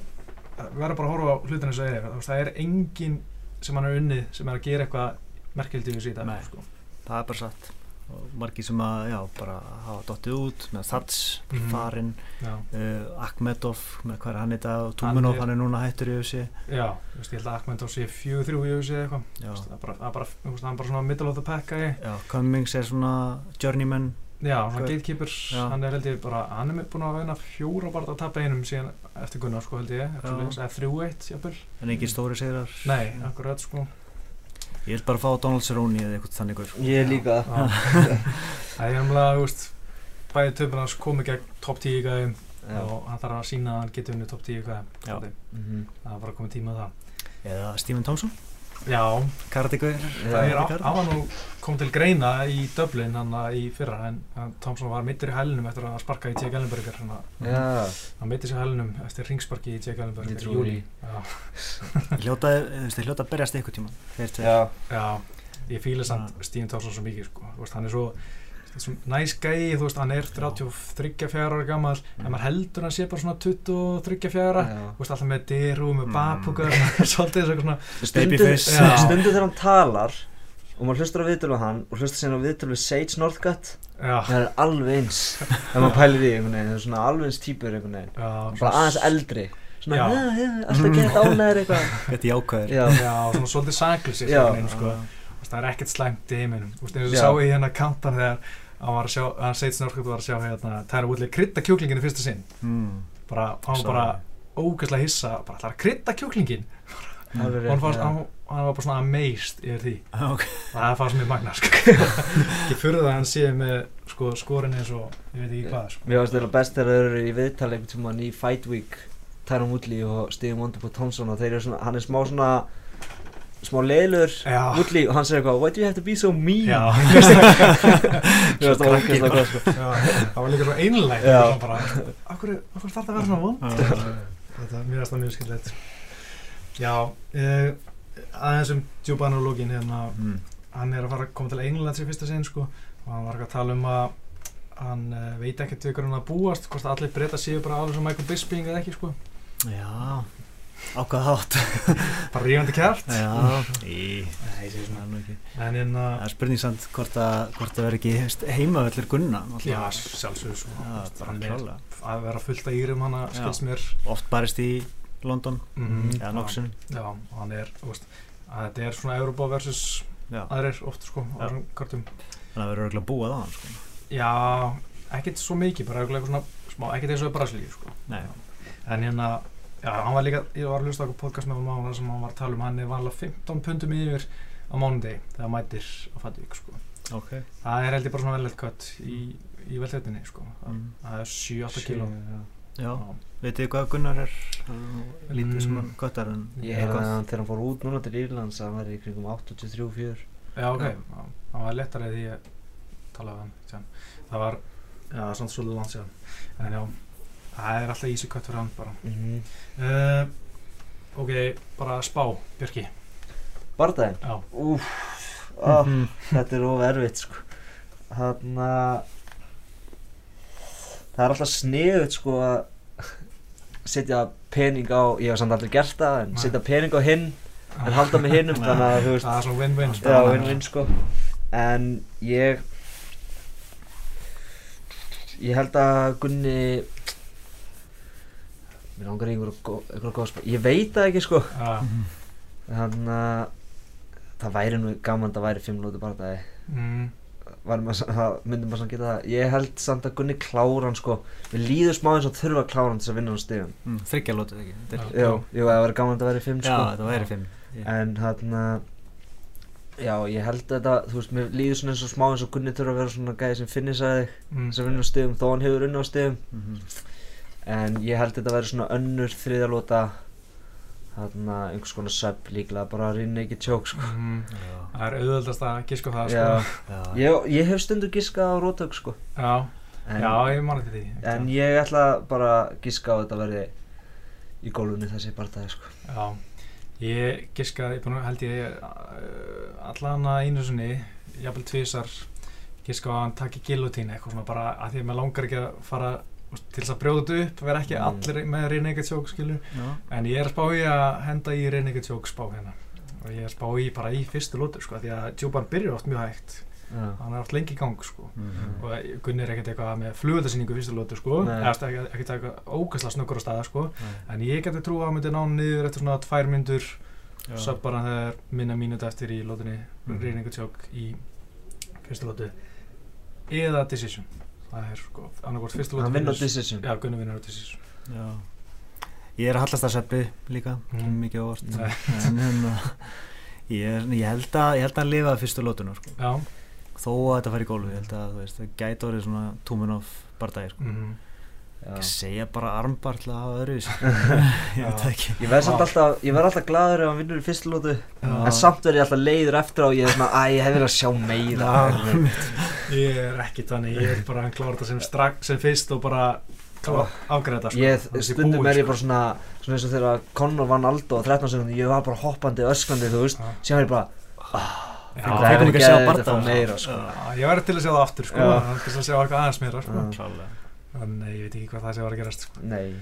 verðum bara að horfa á hlutin eins og er Þú veist, það er enginn sem hann er unnið sem er að gera eitthvað merkildi við síðan sko. það er bara satt. Og margir sem að, já, bara hafa dottið út með Thats, Mhm. Farin já, uh, Akhmedov, með hvað er hann í dag og er- hann er núna hættur í UFC já veist, ég held að Akment á sé 4-3 í UFC eða eitthvað. Það er bara, það er bara, er bara svona middle of the pack já, Cummings er svona journeyman Já, svona gatekeeper, Já. hann er held ég bara, hann er búin að veina fjóra bara að tapa einum síðan eftir Gunnar sko held ég, eða þrjú eitt jafnvel. en ekki stóri sigrar Nei, akkurat sko. ég vil bara fá Donald Cerrone eða eitthvað þannig ykkur Ég líka. Já. Það er umlega, þú veist, bæði töfum hans komið gegn top 10 gæðum og hann þarf að sína að hann getur unnið top 10 gæðum. Já. Mhm. Það er bara komið tíma á það. eða Stephen Thompson, Já, karategauður það er hann nú kom til greina í Dublin hann í fyrra en hann, Thompson var mittur í hælinum eftir að sparka í T. Gallenberger hann, Já. hann mitti sér hælinum eftir ringsparki í T. Gallenberger Ég í júli því. hljóta, að berjast eitthvað tíma Já. Já, ég fíla samt Stíðan Thompson svo mikið sko. Hann er svo, svo næs gæi, þú veist, hann er 33 ára gammal en maður heldur hann sé bara svona 23 ára þú veist, alltaf með dyru, með Mm. babúkar svolítið svona Stundu, þegar hann talar og maður hlustar á viðtölu við hann og hlustar síðan á viðtölu við Sage Northcutt það er alveg eins. Ef maður pælir í einhvern veginn, það er svona alveg eins típur einhvern veginn. Bara aðeins eldri. Svona, Já. já, já, alltaf gett ánæður eitthvað? Þetta jákvæður. Já, Já, svona svolítið saklisir Já. sko. Það er ekkert slæmt í heiminum Þú veist, eins og sá ég hérna kantan þegar hann var að sjá, hann segið snorkut var að sjá hérna Tyra Woodley krydda kjúklingin í fyrsta sinn mm. bara, hann var bara ógæslega hissa bara ætlar að krydda kjúklingin alveg og hann, fannst, hann, hann var bara svona amazed yfir því ok, það fannst mér magna sko. ekki fyrir það að hann sé með sko, skorin eins og ég veit ekki hvað sko. Mér finnst þetta best þegar þeir eru í viðtali einhvern tímann í Fight Week Tyron Woodley og Steve Montepo Thompson og þeir eru svona, hann er smá svona smá Já. Woodley og hann segir eitthvað Why do you have to be so mean? Það var sko. Það var líka svo einlæg akkur þarf það að vera svona vond? Þetta það mjög skillett já uh, aðeins um djúbanologin hérna. Mm. hann er að fara að koma til Englands í fyrsta sinn sko. Og hann var að tala um að hann uh, veit ekkert við hvernig hann að búast hvort allir breyta séu bara alveg sem Michael Bisping eða ekki sko. Já, ákvað hátt? Bara það er ekki. En hérna það er spurning samt hvort að hvort það verður ekki heimavöldur gunna já sjálfsögur klálega. að vera fullt að írum hana oft barist í London. Mhm. eða er veist, að þetta er svona Europa versus já, aðrir oft sko þannig að verður örgulega búað á hann sko. já ekkert svo mikið bara eitthvað svona smá ekkert eins og Brasilíu sko. En hérna já hann var líka ég var að hlusta okkur podcast með hann þar sem hann var að tala um hann er vanlega 15 pundum yfir á mánudegi þegar hann mætir á Fatvík sko. Ok. Það er held ég bara svona velilegt kött í, í velþjóttinni sko. Mm. það er 7-8 kíló. Já, Já. veitir þið hvað Gunnar er? Hann lítið Mm. svona göttar en Ég að hann þegar hann fór út núna til Írlands að hann væri í kringum 83-4 já ok. Hann var lettari því ég talaði við hann það var já svona svolítið langt síðan. En já það er alltaf easy kött fyrir hann bara mm -hmm. uh, ok bara spá Björki Bardaginn? já Úf, ah, Mhm. þetta er of erfitt sko Þannig að Það er alltaf sniðut sko að setja pening á, ég hef samt aldrei gert það en Nei. setja pening á hinn en halda með hinnum þannig að þú veist það er svona win-win sko. Já, win-win sko En ég Ég held að Gunni Mér langar í einhverju gó- einhverju góð spil Ég veit það ekki sko. Já. Þannig að Það væri nú gaman að það væri 5 minúti bara það Mm, það myndi maður samt geta það. Ég held samt að Gunni klára hann sko. Við líður smá eins og þurfa að klára hann til að vinna hann stigum. Mm, þryggja lótið ekki? Þetta er- Já. jú, það væri gaman að þetta væri fimm já, sko. þetta væri fimm. Ég- en hann já, ég held að þetta, þú veist, mér líður svona eins og smá eins og Gunni þurfa að vera svona gæði sem finnir sæði mm. sem vinnur á stigum, þó hann hefur unni á stigum. Mhm. En ég held að þetta væri svona önnur þriðalóta þarna einhvers konar sub líklega bara rýna ekki tjók sko. Mm. Já, það er auðvöldast að giska á það já, sko. já, ég, ég hef stundur giskað á rótök sko. já, en, já, ég mani til því en ég ætla bara að giska á að þetta verði í gólunni þessi barndagi sko. Já, ég giskaði, ég búin að held ég uh, allan að einu sinni, jafnvel tvisar, giska á að hann taki gillutín eitthvað svona bara að því að mér langar ekki að fara til þess að brjóða upp, vera ekki Mm. allir með reynega tjók, skilur. já, En ég er spá í að henda í reynega tjók spá hérna. Og ég er spá í bara í fyrstu lótu, sko, því að tjúpan byrjar oft mjög hægt. já. Hann er oft lengi í gang, sko. mhm. Og Gunni er ekkert eitthvað með flugöldarsýningu fyrstu lótu, sko. Eða ekkert eitthvað ógæsla snöggur á staða, sko. Nei. En ég geti trú að myndi ná niður eftir svona tvær myndur. Svo bara þegar minna mínúti eftir í lótunni Mhm. reyningatjók í fyrstu lótu eða decision það er sko annarkvort fyrstu hann vinnur- decision já, Gunni vinnur á decision Já. Ég er að hallast að seppi líka, Mm. mikið óvart en, en ég, er, ég held að ég held að lifa fyrstu lótuna sko. já, þó að þetta fari í gólfi, ég held að þú veist, það gæti orðið svona túmin of bardagi sko. mm Já. Ég segja bara armbar til að hafa öðru ég veit ekki. Ég verð samt alltaf, ég verð alltaf gladur ef hann vinnur í fyrstu lótu en samt verð ég alltaf leiður eftir á ég er svona, æ, ég hef verið að sjá meira. Ég er ekki þannig ég er bara að klára þetta sem, strak, sem fyrst og bara afgreða þetta sko. stundum er ég sko. bara svona svona eins og þegar Conor vann Aldo á 13 sekundum, ég var bara hoppandi, öskrandi, þú veist. Síðan er ég bara, Já, Fengum- það er ekki að sjá meira sko. Já, ég verði til að sjá það aftur sko, til að sjá eitthvað aðeins meira sko. Klálega. en ég veit ekki hvað það sé var að gerast sko. nei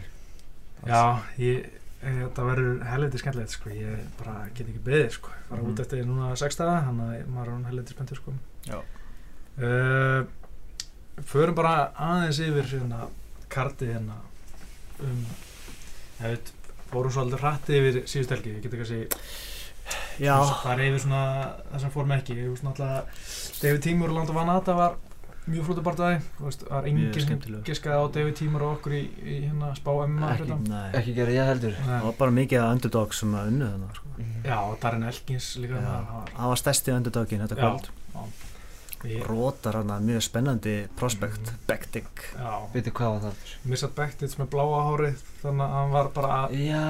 Já, ég, ég, þetta verður helviti skemmtilegt sko, ég bara get ekki beðið sko, fara Mhm. út eftir núna sex daga, þannig að maður er hann helviti spenntur sko. Já. Uh, förum bara aðeins yfir hérna kartið hérna um, ég veit, fórum svolítið hratti yfir síðust helgi, ég get ekki að segja, Já, það er yfir svona það sem fórum ekki, ég veist náttúrulega, David Tímur og Landa Vanata var mjög flóttu barndagi, það var Mjög enginn sem giskaði á David Tímur og okkur í, í hérna spá Emma Ekki. nei ekki gera ég heldur Það var bara mikið að underdogs sem að unnu þannig sko. Já, og Darren Elkins líka, Já. það var var stærsti underdogin þetta Já. kvöld Rótar hann mjög spennandi prospect Mhm. Bektik já, veitu hvað var það missat Bektits með bláa hárið þannig að hann var bara að já,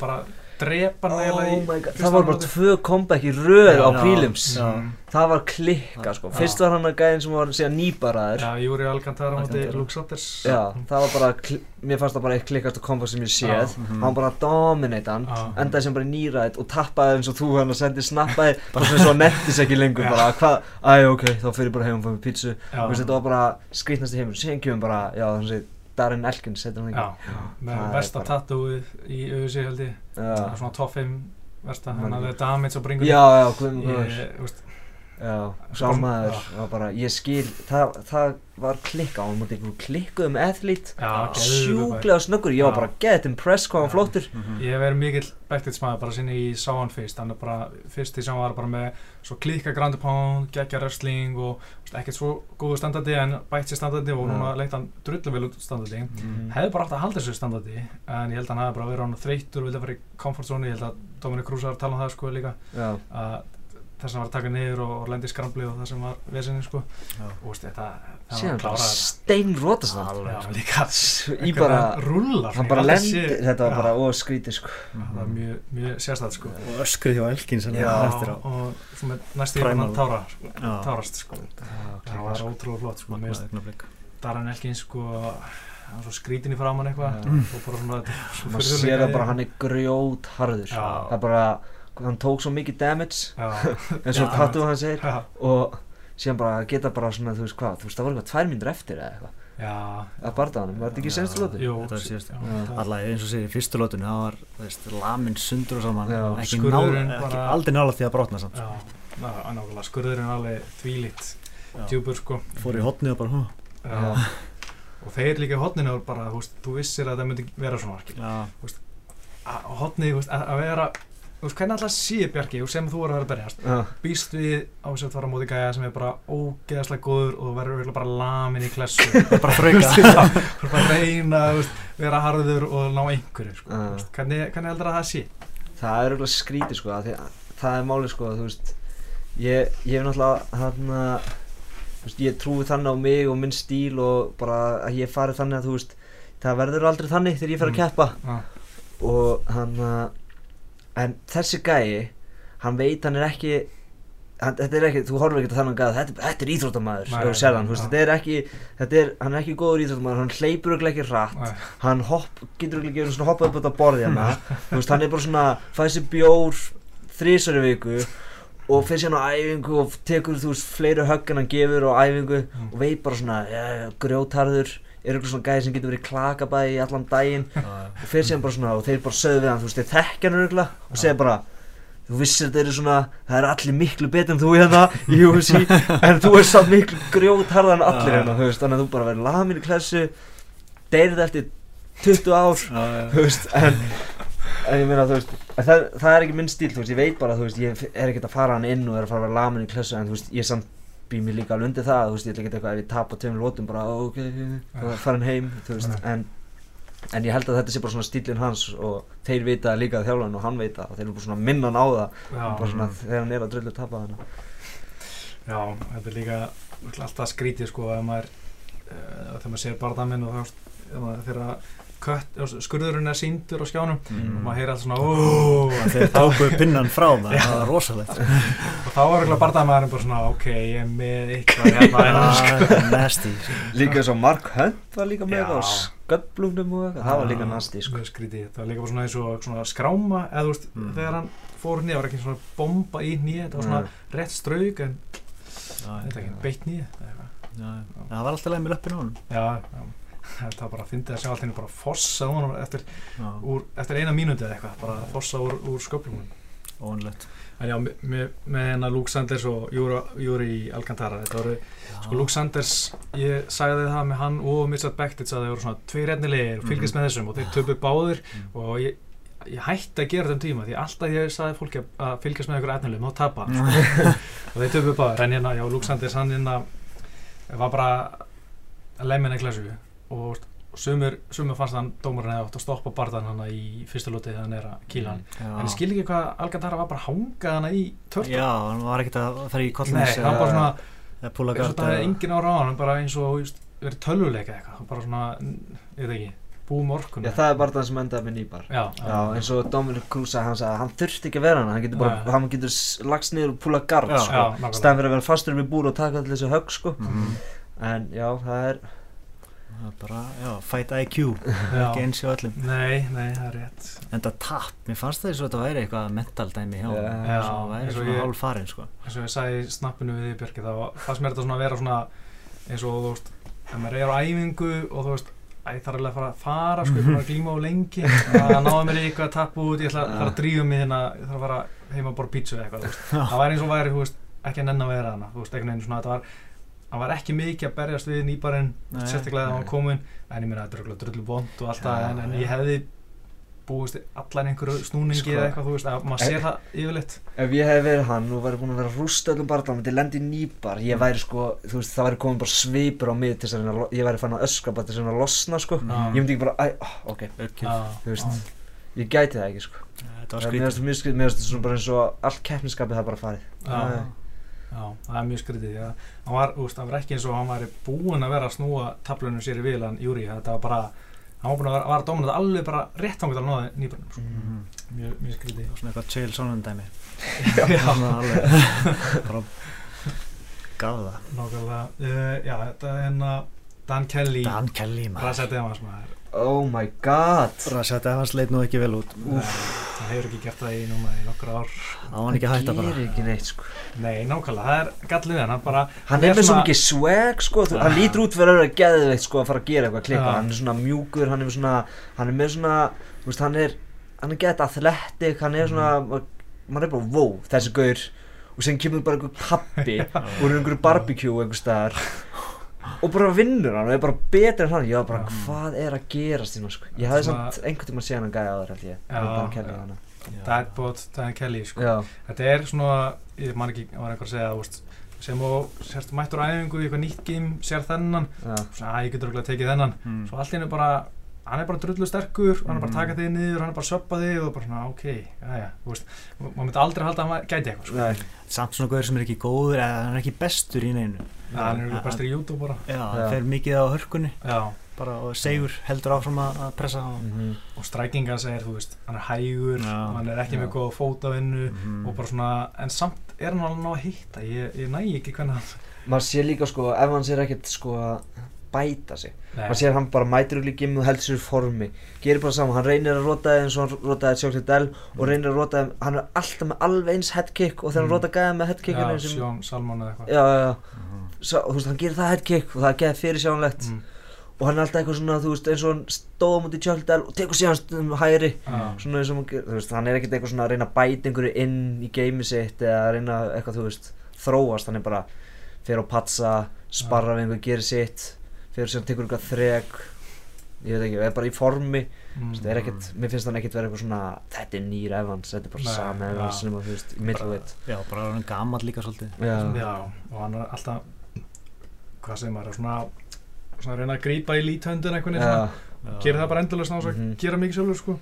bara drepa hann oh eiginlega í það var bara tvö comeback í röð á. Mm. það var klikka sko, fyrst var hann að gæðin sem var síðan nýbaraður Já, Júri Alcantara á móti Alcantara. Luke Satters Já, það var bara, mér fannst það bara eitt klikkast comeback sem ég séð. Já. Mhm. hann bara dominate hann endaði sem bara í nýræð og tappaði eins og þú hann að sendi snappaði. Bara sem svo nettis ekki lengur bara. Hvað, æ ok, þá fyrir ég bara heim og fá mér pítsu veist, þetta var bara skrýtnasti heimur. Síðan kemur bara, já þannig að Darren Elkins heitir hann Já, ekki með það er versta tattooið í auðvisi held ég. Er já, svona top 5 versta, hann hafði damage á bringunni. Já, já, hvað já, sá maður var bara, ég skil það, það var klikka á hann mútið einhver klikkuð með athlete. Já, geðveikur sjúklega snöggur, ég var bara get impressed hvað hann Já. flottur. Ég hef verið mikill Bektits maður bara sinni í sá hann fyrst. Hann er bara, fyrst í sá hann var bara með svo klíka ground and pound, geggja wrestling og ekkert svo góðu standardi en bætt sér standardi og núna leitt hann drullu vel út standardi. Mhm. hefði bara átt að halda þessu standardi en ég held að hann hefði bara verið hann þreyttur og vildi að fara í comfort zone. Ég held að Dominic Cruz var að tala um það sko líka. Já, að þess að hann var að taka niður og, og lendi í skrambli og það sem var vesinni sko. Já. og veist þetta það síðan bara var steinrótast hann Alveg. já, líka í bara, rúlar hann bara lendi þetta var bara óskrítið sko. Það var mjög, mjög sérstætt sko. Og öskrið hjá Elkins hann Já. eftir á. og svo með næstu yfir hann tára sko, Já. tárast sko. Það var Já, ótrúlega flott sko með augnablik. Darren Elkins sko hann var svo skrítin í framann eitthvað og bara svona svo maður sér það gæi. bara hann er grjót harður það er bara, hann tók svo mikið damage já, eins og Já. Tattoo hann segir já, og síðan bara geta bara svona, þú veist hvað, þú veist það voru eitthvað tvær mínútur eftir eða eitthvað. Já. Að barða hann, var þetta ekki senstu lótu? jú, Þetta var síðast, Alla eins og segir í fyrstu lótunni það var þú veist, lamin sundur og saman Já. ekki, nála, ekki bara- aldrei nála því að brotna samt. Já, ná- nákvæmlega skurðurinn alveg þvílitt Já. djúpur sko. Fór í hotni og bara hú já. og þeir líka í hotninu bara, þú þú vissir að það myndi vera svona hotni, þú að vera þú veist, hvernig alltaf sé Bjarki og sem þú er að vera að berjast? Já, býst við á þess að fara á móti gæja sem er bara ógeðslega góður og þú verður bara lamin í klessu. Það bara að þrauka þú er bara að reyna þú veist, vera harður og ná einhverju sko. Þú veist, hvernig, hvernig heldur að það sé? Það er auðvitað skrítið sko, því að það er málið sko, þú veist, ég, ég hef náttúrulega, þarna, þú veist, ég trúi þannig á mig og minn stíl og bara að ég fari þannig að, þú veist, það verður aldrei þannig þegar ég fer að Mm. keppa. Já. og hann en þessi gæi hann veit hann er ekki hann, þetta er ekki, þú horfir ekki að þannig að þetta, þetta er hann, já. þetta er ekki þetta er, hann er ekki góður íþróttamaður, hann hleypur örugglega ekki hratt, Nei. hann hopp, getur örugglega ekki svona hoppað upp á borði hérna, þú veist, hann er bara svona, fæði sér bjór þrísari viku og fyrir síðan á æfingu og tekur, þú veist, fleiri högg en hann gefur á æfingu Mm. og veit bara svona, ja, grjótarður er eitthvað svona gæði sem getur verið klakabæði í allan daginn og fyrir síðan bara svona og þeir bara sögðu við hann, þú veist, þeir þekkja hann örgulega og segja bara þú vissir þetta eru svona, það eru allir miklu betur en þú hérna í UFC en þú er samt miklu grjótharðan en allir hérna, þú veist, þannig að þú bara verður lamin í klessu deyrið eftir 20 ár, þú veist, en en ég meina, þú veist, það, það er ekki minn stíl, þú veist, ég veit bara, þú veist, ég er ekkert að fara hann inn og er að fara að vera lamin í klessu en þú veist, ég samt bý mér líka alveg undir það, þú veist, ég ætla ekki eitthvað ef ég tap á tveim lótum bara, ok, hann heim, þú veist, en en ég held að þetta sé bara svona stílinn hans og þeir vita líka þjálfarinn og hann veit það og þeir eru bara svona að minna hann á það Já. bara svona þegar hann er að drullu tapa þannig Já, þetta er líka alltaf skrítið sko að maður uh, þegar maður sér barndaminn og þegar kött, skurðurinn er síndur á skjánum Mm. og maður heyrir alltaf svona óóóó Þeir tóku pinnan frá það, það var rosalegt. Og þá er ekki barndamæðurinn bara svona ok, ég er með eitthvað hérna sko. Það er nasty líka eins og Mark Hunt var líka með það á sköllblungnum og eitthvað. Það var líka nasty sko. Það var líka bara svona eins og svona skráma eða þú veist, Mm. þegar hann fór nýja, var ekki svona bomba í nýja, þetta var svona Mm. rétt strauk en þetta ekki, beitt nýja Það var alltaf leið með löppin á honum Þetta var bara að fyndi að sjá allt henni bara fossa honum eftir, úr, eftir eina mínúti eða eitthvað, bara fossa úr, úr sköplunum. óvanlegt En já, með, með, hennar Luke Sanders og Júri, Alcantara, þetta voru, sko Luke Sanders, ég sagði það með hann og Mitchell Becktits að þeir voru svona tvei rednilegir fylgjast með þessum og þeir töpu báðir Mhm. og ég, ég hætti að gera þeim tíma því alltaf ég sagði fólki að- fylgjast með ykkur efnilegum og tapa og þeir töpu báðir. En hérna, já, Luke Sanders hann hérna var bara að lemja glæsu og sumur, sumur fannst hann dómarinn hefði átt að stoppa barðan hann í fyrsta lóti þegar hann er að kýla hann. En ég skil ekki hvað Alcantara var bara að hanga hana í törta Já, hann var ekkert að fara í Nei, kollins hann bara svona, eins og það er engin ára á hann bara eins og just, verið tölvuleika eitthvað. Bara svona, ég veit ekki búum orkun já það er bara það sem endaði með nýbar. Já, Já, eins og Dominic Cruz hann sagði að hann þurfti ekki að vera hann, hann getur bara, Nei. hann getur lagst niður og púla gard, Já. sko, já, fyrir að vera fastur við búr og taka allir þessu högg, sko, Mhm. en já, það er, Það er bara, já, fight IQ Já. ekki eins hjá öllum. Nei, nei, það er rétt. En það tap, mér fannst það eins og þetta væri eitthvað mental dæmi hjá það væri eins og svona ég- hálf farin sko. eins og ég sagði í snappinu við því Björki þá fannst mér þetta svona að vera svona eins og þú veist, ef maður er á æfingu og þú veist, æ, ég þarf alveg að fara að fara sko, ég er búin að glíma á lengi það náði mér eitthvað að tappa út, ég ætla að fara að drífa mig hérna, ég þarf að fara heima að pítsu eða eitthvað, það væri eins og væri, þú veist, ekki að nenn að vera hana, þú veist, einhvern veginn svona, þetta var það var ekki mikið að berjast við nýbarinn sérstaklega þegar hann var komin en ég meina þetta er örugglega drullu bónd og allt það Já, en, en ég hefði búist allan einhverju snúningi Sko. eða eitthvað, þú veist, að maður sér það yfirleitt. Ef ég hef verið hann og væri búin að vera að rústa öllum barðan, myndi lendi í nýbar, ég væri sko, þú veist, það væri komin bara svipur á mig til þess að ég væri fann að öskra bara til þess að losna, sko, Já. ég myndi ekki bara, æ, oh, ok. Já, þú veist, já. ég gæti það ekki, sko, Þetta var mér skrítið. finnst það svona bara eins og allt keppniskapið það bara farið, Já. Já, það er mjög skrítið já. hann var, úst, hann var ekki eins og hann var búinn að vera að snúa tablunum sér í vilan Júri, þetta var bara hann var búinn að vera, var að dómina þetta alveg bara rétt ángut að náði nýbjörnum sko. Mhm. mjög, mjög skrítið. Svona eitthvað chill svona dæmi. Já, Svona alveg Bara Gaf það nákvæmlega. Uh, Já, þetta er hérna Dan Kelly. Dan Kelly maður oh my god, Rasset Evans leit nú ekki vel út. Nei, hann hefur ekki gert það í núna í nokkur ár. Á hann ekki að hætta bara? Gerir ekki neitt, sko, Nei, nákvæmlega, það er gallið við hann, hann bara hann er með svo mikið swag, sko, þú, hann Já. lítur út fyrir að vera geðveikt, sko, að fara að gera eitthvað klikka, Já. hann er svona mjúkur, hann er með svona, hann er með svona, þú veist, hann er, hann er gett athletic, hann er svona, maður er bara, wow, þessi gaur, og sen kemur bara einhver pappi úr einhverju barbecue einhver staðar og bara vinnur hann og er bara betur en hann ég var bara, Já. hvað er að gerast hérna, sko, ég hafði samt einhvern tímann séð hann á þar, held ég, hann Kelly, já. hana. Dadbot, Dan Kelly sko. Þetta er svona, ég man ekki var eitthvað að segja, veist sem og sérst mættur á æfingu í eitthvað nýtt game sér þennan, já, svona að ég getur örugglega tekið þennan Mm. svo í hennu bara hann er bara drullu sterkur, hann er bara að taka þig niður hann er bara að söppa þig og bara svona ok jæja, þú veist, maður myndi aldrei halda að hann gæti eitthvað sko. nei, samt svona gauður sem er ekki góður eða hann er ekki bestur í neinu ja, hann er bestur í YouTube bara já, Já. það fer mikið á hörkunni já, bara og segur heldur áfram að að pressa á mhm, og strækinga segir, þú veist, hann er hægur Já. hann er ekki Já. með góða fótavinnu Mhm. og bara svona, en samt er hann alveg ná að hitta ég, ég næ ekki hvernig hann maður sér líka sko, ef hann sér ekkert sko að bæta sig Nei. maður sér hann bara mætir úr líkjum og heldur sér formi gerir bara saman, hann reynir að rota þig eins og hann rotaði Sjókli Dell og reynir að rota þig hann er alltaf með alveg eins headkick og þegar hann Mm. rota gæða með headkickinu já, sem, Sjón Salmon eða eitthvað já, já, já, Mhm. Svo, þú veist, hann gerir það headkick og það er geð fyrir sjánlegt mm. og hann er alltaf eitthvað svona, þú veist, eins og hann stóða mútið Sjókli Dell og tekur síðan stundum hægri Já. svona eins og hann gerir, þú veist, hann er ekkert eitthvað svona að reyna að að eitthvað, er fer sem tekur eitthvað þrek ég veit ekki, er bara í formi Mm. það er ekkert, mér finnst hann ekkert vera eitthvað svona þetta er nýr Evans, þetta er bara já. Evans sem að, þú veist, í middleweight. já, bara hann gammal líka svolítið. Já, Já, og hann er alltaf hvað segir maður, svona svona að reyna að grípa í já, svona, gera það bara endurlega svona Mhm. að gera mikið sjálfur sko.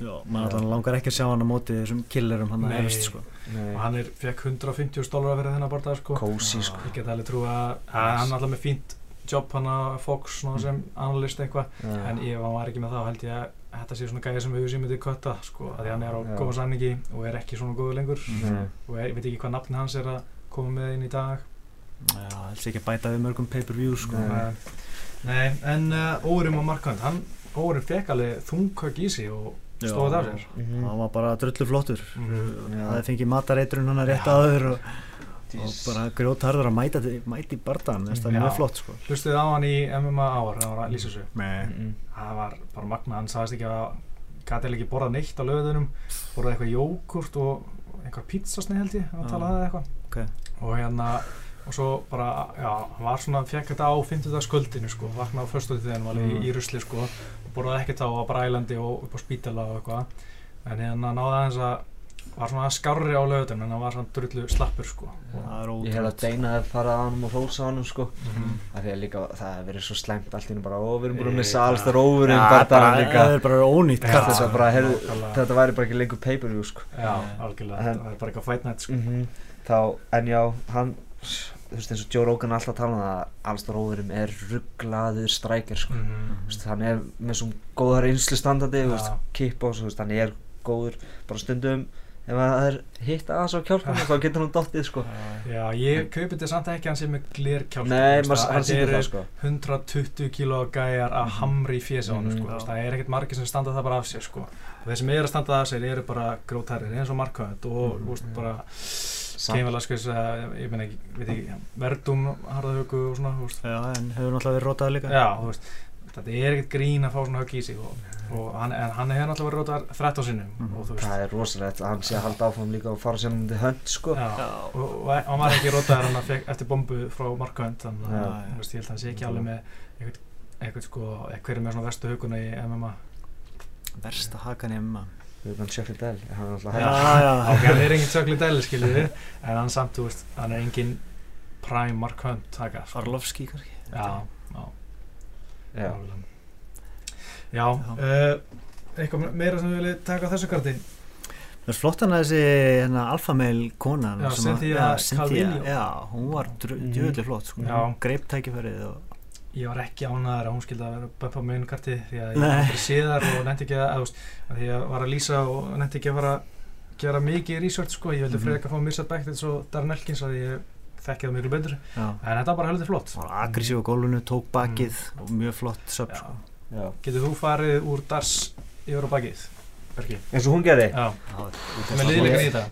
Já, maður alltaf langar ekki að sjá hann á móti þessum killerum hann að efst sko. Nei, og hann er, fekk 150 dólar fyrir þennan barndað sko. Kósi sko. ég get alveg trú að, að hann er alltaf með fínt jobb hann að Fox svona sem analyst eitthvað. Já, en ef hann var ekki með það held ég að þetta sé svona gæði sem við sem myndi kötta sko að því hann er á góða sanningi og er ekki svona góður lengur. Nei, og ég veit ekki hvað nafni hans er að koma með inn í dag. Já, helst ekki að bæta við mörgum pay-per-view sko. Nei. Nei, en uh, Órum og Markand, hann Órum fekk alveg þungkök í sig og Já. stóð af sér mhm, hann var bara drullu flottur Mhm. Já. það hefði fengið matareitrun hann að rétta aður og, og bara grjótharður að mæta, í bardaðan það er mjög flott sko Hlustið á hann í MMA ár, það var að lýsa þessu Nei. Mhm, Það var bara magna, hann sagðist ekki að gæti ekki borðað neitt á löðunum borðað eitthvað jógurt og einhver pizzasni held ég, hann Já. talaði það eitthvað Ok. og hérna og svo bara, já, hann var svona fekk þetta á 50. skuldinu sko, vaknaði á föstuði þegar hann var í, Mm. í rusli sko og borðaði ekkert á á Brælandi og upp á spítala og eitthvað en hérna náði aðeins að var svona skárri á löðunum en hann var svona drullu slappur sko. Og, það er ég hef að Deina að fara að hann og hrósa hann sko. Mhm. af því að líka, það hefur verið svo slæmt allt í hennu bara, ó, við erum búin með salstar bara- líka. það er bara ónýtt kall þetta, væri bara ekki lengur pay-per-view sko. Já, algjörlega, En- það er bara eitthvað fight night sko. Mhm. þá, en já, hann þú veist eins og Joe Rogan er alltaf að tala um það að Alstar Óverum er rugglaður strækir sko. Mhm. Þú veist, hann er með svona góða reynslu standandi Já. þú veist, kickbox, þú veist, hann er góður bara stundum ef það er hitt aðeins á kjálkanum þá getur hann dottið sko. Já, ég kaupi þetta samt ekki að hann sé með glerkjálk nei, sko, maður, það- hann sýnir eru það sko 120 kíló gæjar að hamri í fjösa Mhm. sko, veist, það er ekkert margir sem standa það bara af sér sko. og þeir sem eru að standa það af sér eru bara grótærir eins og markvæðand og Mhm. þú veist, bara Samt- keimalaskus, ég meina ekki, veit ekki verdum, harðahögu og svona þú veist. já, en hefur náttúrulega verið rótað líka já, þú veist, þetta er ekkert grín að fá svona högg í sig og, og hann, en hann hefur náttúrulega verið rótar 13 sinnum Mhm. og þú veist. Það er rosalegt að hann sé að halda áfram líka og fara sem hönd sko. Já, Já. og, og hann var ekki rótaðar hann fekk eftir bombu frá Markvönd þannig að ég held að hann sé ekki alveg með eitthvað, eitthvað sko, hver er með svona vestu huguna í MMA versta hakan í MMA við erum hann er alltaf Já. hægt ok, hann er engin Chuck Liddell skiljið við en hann samt, þú veist, hann er engin prime Markvönd taka sko. Arlovski kannski. Já, já, já. já uh, eitthvað meira sem við viljum taka á þessu karti Það er flott hann að þessi hérna, alfameil kona Já, sem að- Cynthia Calvillo. Já, hún var Mhm. djöðlega flott sko. Hún greip tækifærið og ég var ekki ánæður að hún skildi að vera beppa með einu karti því að ég var aldrei séðar og nefndi ekki að, að, veist, að því að var að lýsa og nefndi ekki að að gera mikið research sko, ég vildi Mhm. frekar fá Mirsad Bechdels og Darren Elkins að ég þekki það miklu betur. Já. en þetta var bara heldur flott. Hún var aggressív á gólfinu, tók bakið og mjög flott söp sko. Já. getur þú farið úr DAS yfir á bakið eins og hún gerði? Með liðleikan í þetta?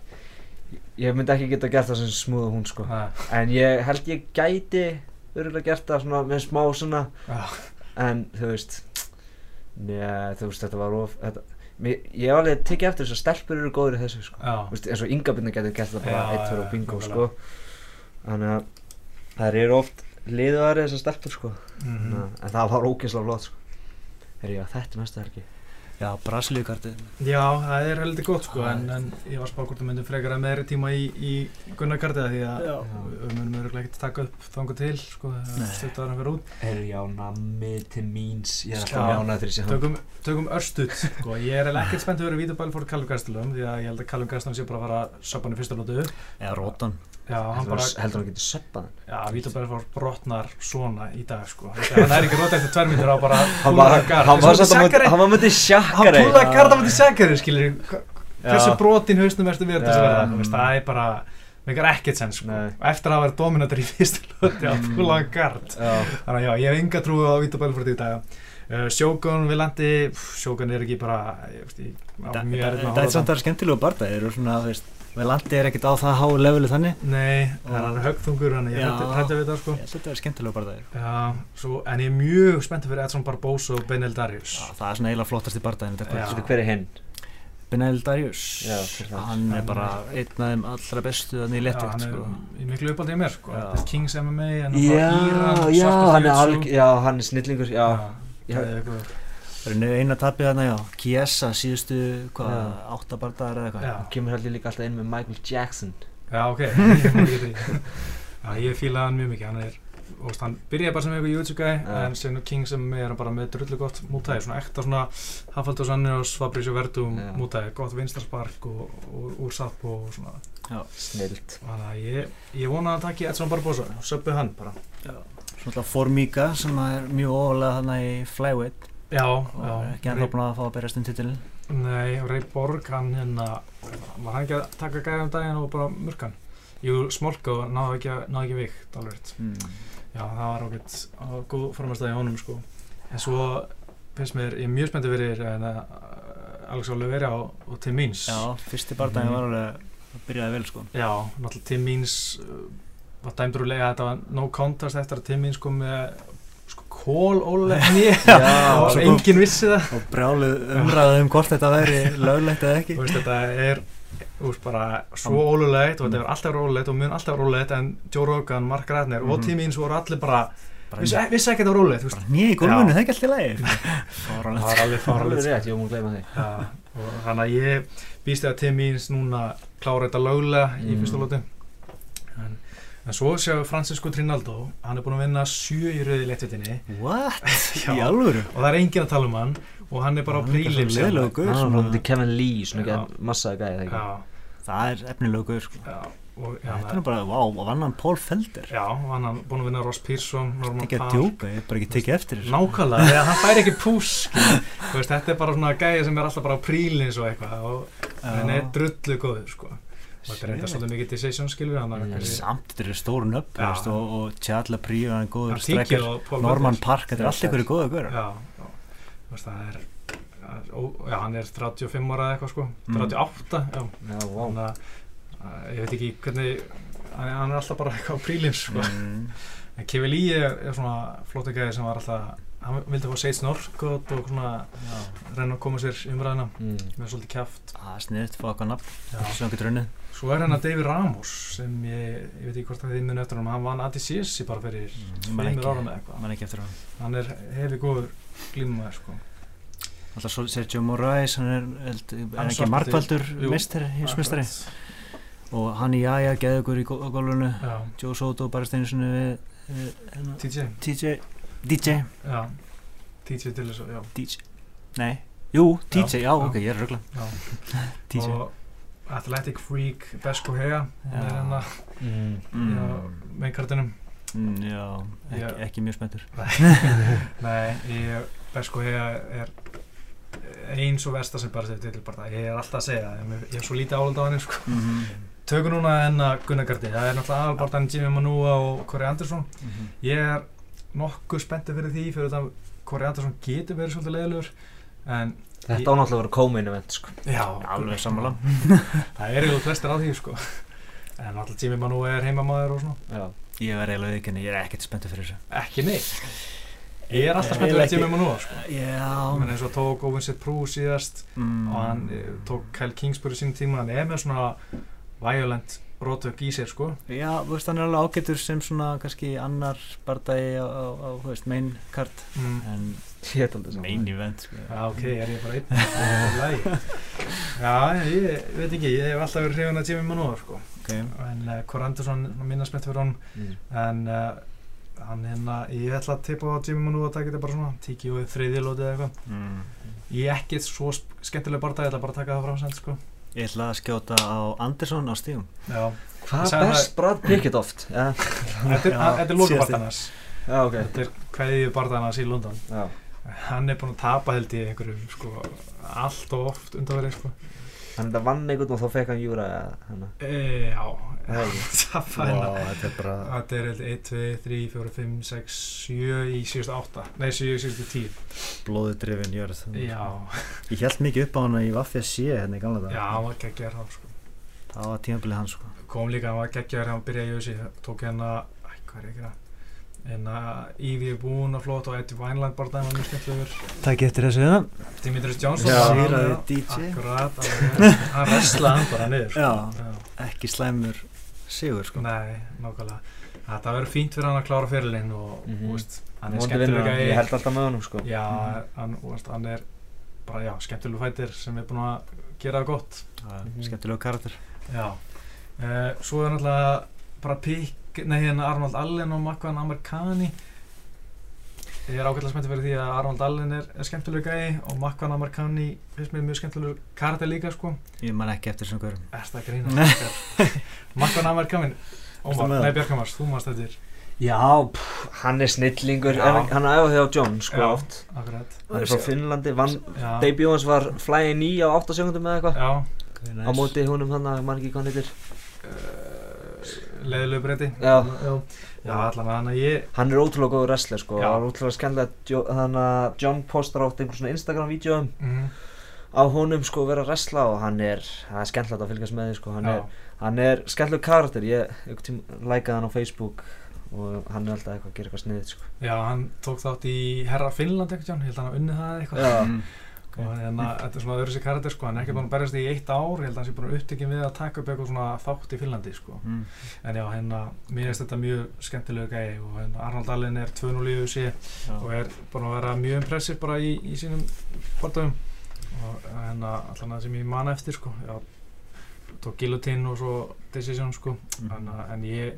Ég myndi ekki geta gert það sem smúð og hún sko. Nei. en ég held ég gæti örgulega gert það svona með smá svona. Já. en þú veist neða þú veist þetta var of þetta, mér, ég hef alveg tekið eftir þess að stelpur eru góður í þessu sko. Eins og yngabinna getur gert það bara eitt fyrir bingo sko þannig að það eru oft liðuðari þessar stelpur sko. Mm. en það var ógeðslega flott sko. Heri, já, þetta er næsta helgi. Já, Brasilíukartið. Já, það er heldur gott sko en, en ég var spáð hvort það myndi frekar að meðri tíma í, í Gunnar Gardiða því að við munum öruglega ekki taka upp þangu til sko stuttar hann fyrir út. Herru, já, nammi til míns. Ég er alltaf mjánað þegar ég sé hann. Tökum, tökum örstuð sko. Ég er ekkert spennt að vera Vítabæl fór Callum Gastelum því að ég held að Callum Gastelum sé bara að fara að hann Já, hann bara, hann- heldur hann getur söppað hann? Já, Vítabæl fór brotnar svona í dag sko. Hann er ekki rót eftir mínútur á bara Hann var, hann var, á hann myndið hann sjakkari púlaði garda mútið Sakari skilur hversu brotin hausnum ertu verið þess að það er bara meikar ekkert sens sko. Eftir að verið dominator í fyrsta lóti á Mm. púlaðan gard Já, þannig að já, ég hef enga trú á Vítabæl fyrir því í dag. Uh, Sjókun, Vilandi Sjókun er ekki bara ég, ég, á Það mjög erfitt með að það er á samt að vera skemmtilegu barða Þeir eru svona, þú veist Velandi er ekkert á það há leveli þannig Nei, það er hann högþungur hann ég Já. hætti við það sko Ég að þetta er skemmtilegu barða Já, svo, en ég er mjög spenntið fyrir Edson Barbosa og Benel Darius Það er svona eiginlega flottast í Já. kvöld veitu hver er hinn? Benel Darius Já, það? Hann er bara einn af þeim allra bestu þannig í Já, léttvöld hann er sko. í miklu uppáldi í mér sko Já. Er Kings MMA en Já, Íran, já, hann er já, er snillingur, já, Já, Já. Það er eina tapið þarna, já Kiesa síðustu, hvað, Já. átta barðaðar eða eitthvað Já, hann kemur heldur líka alltaf inn með Michael Jackson. já, ok Ég. Já, ég fílaði hann mjög mikið Hann er, veist, hann byrjaði bara sem eitthvað Já. en sem Kings MMA er bara með drullu gott mútæði, svona ekta svona Hafaldur Sannjós, Fabrizio Verdum Já. mútæði, gott vinstarspark og, og úr sapp og svona Snilt. Þannig að ég, ég vona að taki Edson Barbosa og söpbu hann bara Svona alltaf Formiga sem er mjög ofalega þarna í flyweight Já, já. ekki hann búin að fá að berjast um titilin Nei, Ray Borg, hann hérna var hann ekki að taka gæðum daginn og bara mörkan Jú, smolka og náði ekki, náði ekki vikt alveg mm. Já, það var ágætt á góð formastæði í honum sko. En svo finnst mér, ég er mjög spenntið fyrir uh, Alex Oliveira og, og Tim Means. Já, fyrsti barðaðin Mhm. var alveg það byrjaði vel sko. Já, náttúrulega Tim Means uh, var dæmdur úr lega þetta var no contest eftir að Tim Means kom með sko kól ólega nýja Já, og enginn vissi það og brjálið umræðið um hvort þetta væri löglegt eða ekki Þú veist, þetta er veist, bara svo ólulegt og þetta er alltaf rólegt og mun alltaf rólegt en Joe Rogan, Mark Radner og Mhm. Tim Means voru allir bara vissi, vissi ekki þetta bara nýja í gólfinu, Já. það er ekki alltið lægi það var alveg alveg sko. var. Já, og þannig að ég býst Tim Means núna klára þetta löglega í Mm. fyrsta lóti en, en svo séu Francisco Trinaldo hann er búin að vinna sjö í rauði léttvitinni What? Já. Í alvöru? og það er enginn að tala um hann og hann er bara á er prílim gaur, Hann var svona- náttúrulega Kevin Lee, svona massaði gæði, það ekki? já, Það er efnilegu guður sko já, og já, Þetta er bara, vá, og vann hann Paul Felder já, og hann er búin að vinna Ross Pearson, Norman Ekki að djóka, ég hef bara ekki tekið eftir þessu Nákvæmlega, þegar hann fær ekki pús skilur. Þú veist, þetta er bara svona gæja sem er alltaf bara á prílins og eitthvað og hann er drullu góður sko. Þetta er eitthvað svolítið mikið decision skilur hann Mm. mm. Samt þetta er stóru nöfn Já. þú veist, og, og Tjalla Príu, hann er góður strekkar Norman. Park, þetta er allt ykkur góða guður já, það er já, hann er 35 ára eða eitthvað sko Mm. 38, já, Já, vá. þannig að ég veit ekki hvernig hann er alltaf bara eitthvað prílins sko. mm. en Kevin Lee er, er svona flóti gæði sem var alltaf hann vildi fá Sage Northcott og svona reyna að koma sér umræðina Mm. með svolítið kjaft Það er sniðt, fá eitthvað nafn hann getur unnið Svo er hérna David Ramos sem ég, ég veit ekki hvort það þið muni eftir hann hann vann ADCS bara fyrir ekki- ára með eitthvað. hann hann er hefi góður glímaður sko. Alltaf Sergio Moraes, hann er, held, er Hann ekki heimsmeistari. Akkurat. og hann í Jaja geði ykkur í gó- á gólfinu. Já, Joe Soto bara steinu sinni við, TJ TJ DJ TJ að, Nei, jú, TJ, já, ok, ég er að já. TJ og Athletic Freak Besko hann er Já. hérna Mm. mm. Mm, Já, ekki, mjög spenntur Nei, ég, Besko Hea er eins og versta sem bara sér til bara ég er alltaf að segja það, ég er svo lítið álald á henni sko. Mhm. Tökum núna enna Gunnagardi, það er náttúrulega aðalbartan Jimmy Manua og Corey Anderson Mhm. Ég er nokkuð spenntið fyrir því fyrir þetta Corey Anderson getur verið svolítið leiðilegur en Þetta á náttúrulega að vera co-main event, sko. já, Alveg sammála. Það er eiginlega flestir á því sko. En náttúrulega Jimmy Manua er heimamaður og svona. Já. Ég var eiginlega viðkynni, ég er ekkert spenntur fyrir þessu. Ekki neitt. Ég er alltaf Eiginlega fyrir Jimmy Manua sko. Já. Menn eins og tók Owen Sitt Prú síðast mm. og hann eh, tók Kyle Kingsbury sín tíma hann er með svona violent rótök í sér sko Já, þú veist, hann er alveg ágættur sem svona kannski annar bardagi á, á, á þú veist, main card mm. en held aldrei main event, sko Já, ok, er ég bara einn. Já, ég veit ekki, ég hef alltaf verið hrifun að Jimmy Manowar sko. Ok, en uh, Cor Anderson minna spennt fyrir hann Mm. en uh, hann hérna, ég ætla að tippa á Jimmy Manowar að taka þetta bara svona tíki og þriðilóti eða eitthvað mm. ég er ekkert svo skemmtileg barða, ég ætla bara að taka það fram sem sko. Ég ætla að skjóta á Anderson á stígum. Já, Hvað Ég best Brad Pickett oft? Já, þetta er, Já, þetta er er kveðið barðanas í London. Já, hann er búinn að tapa held í einhverjum sko, allt og oft undanverið sko. Hann þetta vann einhvern og þá fekk hann júra hana. e, Já, Það er það fæna Vá, þetta er bara Þetta er held 1, 2, 3, 4, 5, 6, 7 í síðustu 8 Nei, 7 í síðustu 10 blóðu drifin jörð Já, Ég held mikið upp á hana í Vafja C hérna í gamla dag já, hann var geggjar þá sko. Það var tímabilið hans, sko. Kom líka, hann var geggjar hann byrjaði í össi Tók hérna, hvað er ekki það En að Ívi er búinn og flott og Eddie Wineland bara það var mjög skemmtilegur Takk eftir þessu það Dimitris Johnson Já, hann með- DJ. Akkurat, alveg. hann wrestlaði hann bara niður sko. Já. Ekki slæmur sigur, sko Nei, nákvæmlega Þetta verður fínt fyrir hann að klára fyrirlinn og, Mhm. þú veist, hann er skemmtilega hann, ég held alltaf með honum sko Já, hann, þú veist, hann er bara, já, skemmtilegu fætir sem er búinn að gera það gott Mhm. Skemmtilegu karakter Já uh, Svo er náttúrulega bara pikk Nei, hérna Arnold Allen og Makvan Amerikani Ég er ágætlega spenntið fyrir því að Arnold Allen er, er skemmtilegu gæi og Makvan Amerikani finnst mér mjög skemmtilegu karakter líka sko. Ég man ekki eftir þessum hverjum Er það grína? Makvan Amerikani Ómar, nei? Björkamars, þú mást þetta Já, pff, hann er snillingur. En hann er æfa hjá John sko Já. oft. Akkurat. Hann er frá Finnlandi, debut hans var Fly 9 á 8 sekundum eða eitthvað. Á móti húnum hann að mann ekki hvað hann heitir uh, Leðilegu breyti Já. Já, já allan að hann ég Hann er ótrúlega góður wrestler sko. Það er ótrúlega skemmtilegt. Þannig að John postar átt einhver svona Instagram-vídeóum mm, á honum sko að vera að wrestla og hann er, það er skemmtilegt að fylgjast með því sko. Hann Já, er, hann er skemmtileg karakter. Ég einhvern tíma lækaði hann á Facebook og hann er alltaf eitthvað að gera eitthvað sniðið sko. Já, hann tók þátt í Herra Finnland ekkert Jón, ég held að hann hafi unnið það eitthvað Mm. og hérna, þetta er svona öðru sér karakter sko, hann er ekki búin að berjast í eitt ár, ég held að hann sé búin að upptekja við að taka upp eitthvað svona þátt í Finnlandi sko. Mm. en já, hérna, mér finnst þetta mjög skemmtilegu gæi og hérna, Arnold Allen er 2-0 í UFC Já. og er búin að vera mjög impressiv bara í, í sínum barndöfum og hérna, allan það sem ég man eftir sko, já, tók Guillotine og svo Decision sko, Mhm. en, en ég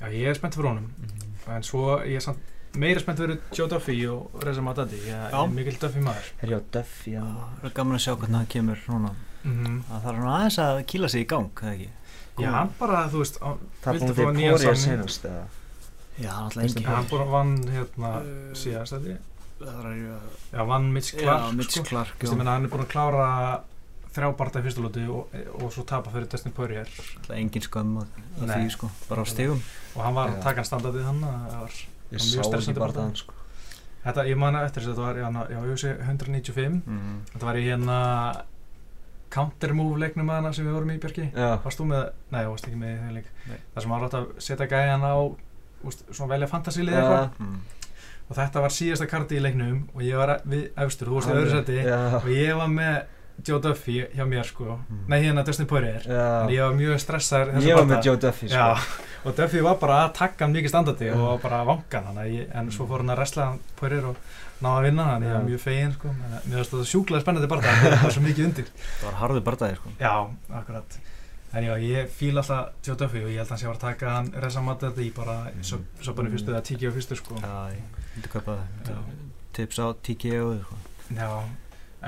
já, ég er spennt fyrir honum en svo ég er samt meira spennt fyrir Joe Duffy og Reza Madadi er mikill Duffy maður. Herjá Duffy hann Það er gaman að sjá hvernig hann kemur núna. Mm Það þarf hann aðeins að kýla sig í gang, eða ekki? já, hann bara, þú veist Það Vildi búin fá til nýjan Póriða senast eða? Já, alltaf engin hann bara vann hérna Uh, síðast Það er já, vann Mitch Já, Clark Mitch sko. Hann er búin að klára þrjá barða í fyrstu lóti og, og svo tapa fyrir Dustin Poirier. Alltaf engin skömm að því, sko Bara á stigum. Og hann var að taka hann standardið hann það var Ég sá ekki það sko. Þetta, ég man eftir þess að þetta var, já, já, ég sé 195 mm. Þetta var í hérna counter move leiknum að hana sem við vorum í Björki Varst þú með, nei, varst ekki með í þeim leik. Nei. Það sem var rátt að setja gæjan á úst, svona velja fantasílið Já. eitthvað. Mm. og þetta var síðasta karti í leiknum og ég var við efstur, þú varst í öðru seti og ég var með Joe Duffy hjá mér sko. Mm. nei hérna Dustin Poirier já. En ég var mjög stressaður Ég var með Joe Duffy sko. Og Duffy var bara að takka hann mikið standardi og bara vangan hann. Ég, en svo fór hann að wrestla hann Poirier og náða að vinna hann, ég var mjög fegin sko. En mér finnst þetta sjúklega spennandi bara það var svo mikið undir. Það var harður bardaði, sko. Já, akkurat. En já, ég fíla alltaf Joe Duffy og ég held að hann sé að fara að taka hann Reza Madadi bara svo bara í fyrstu eða á fyrstu sko. Já, ég myndi kaupa Já. það Tips á TKO, sko. Já,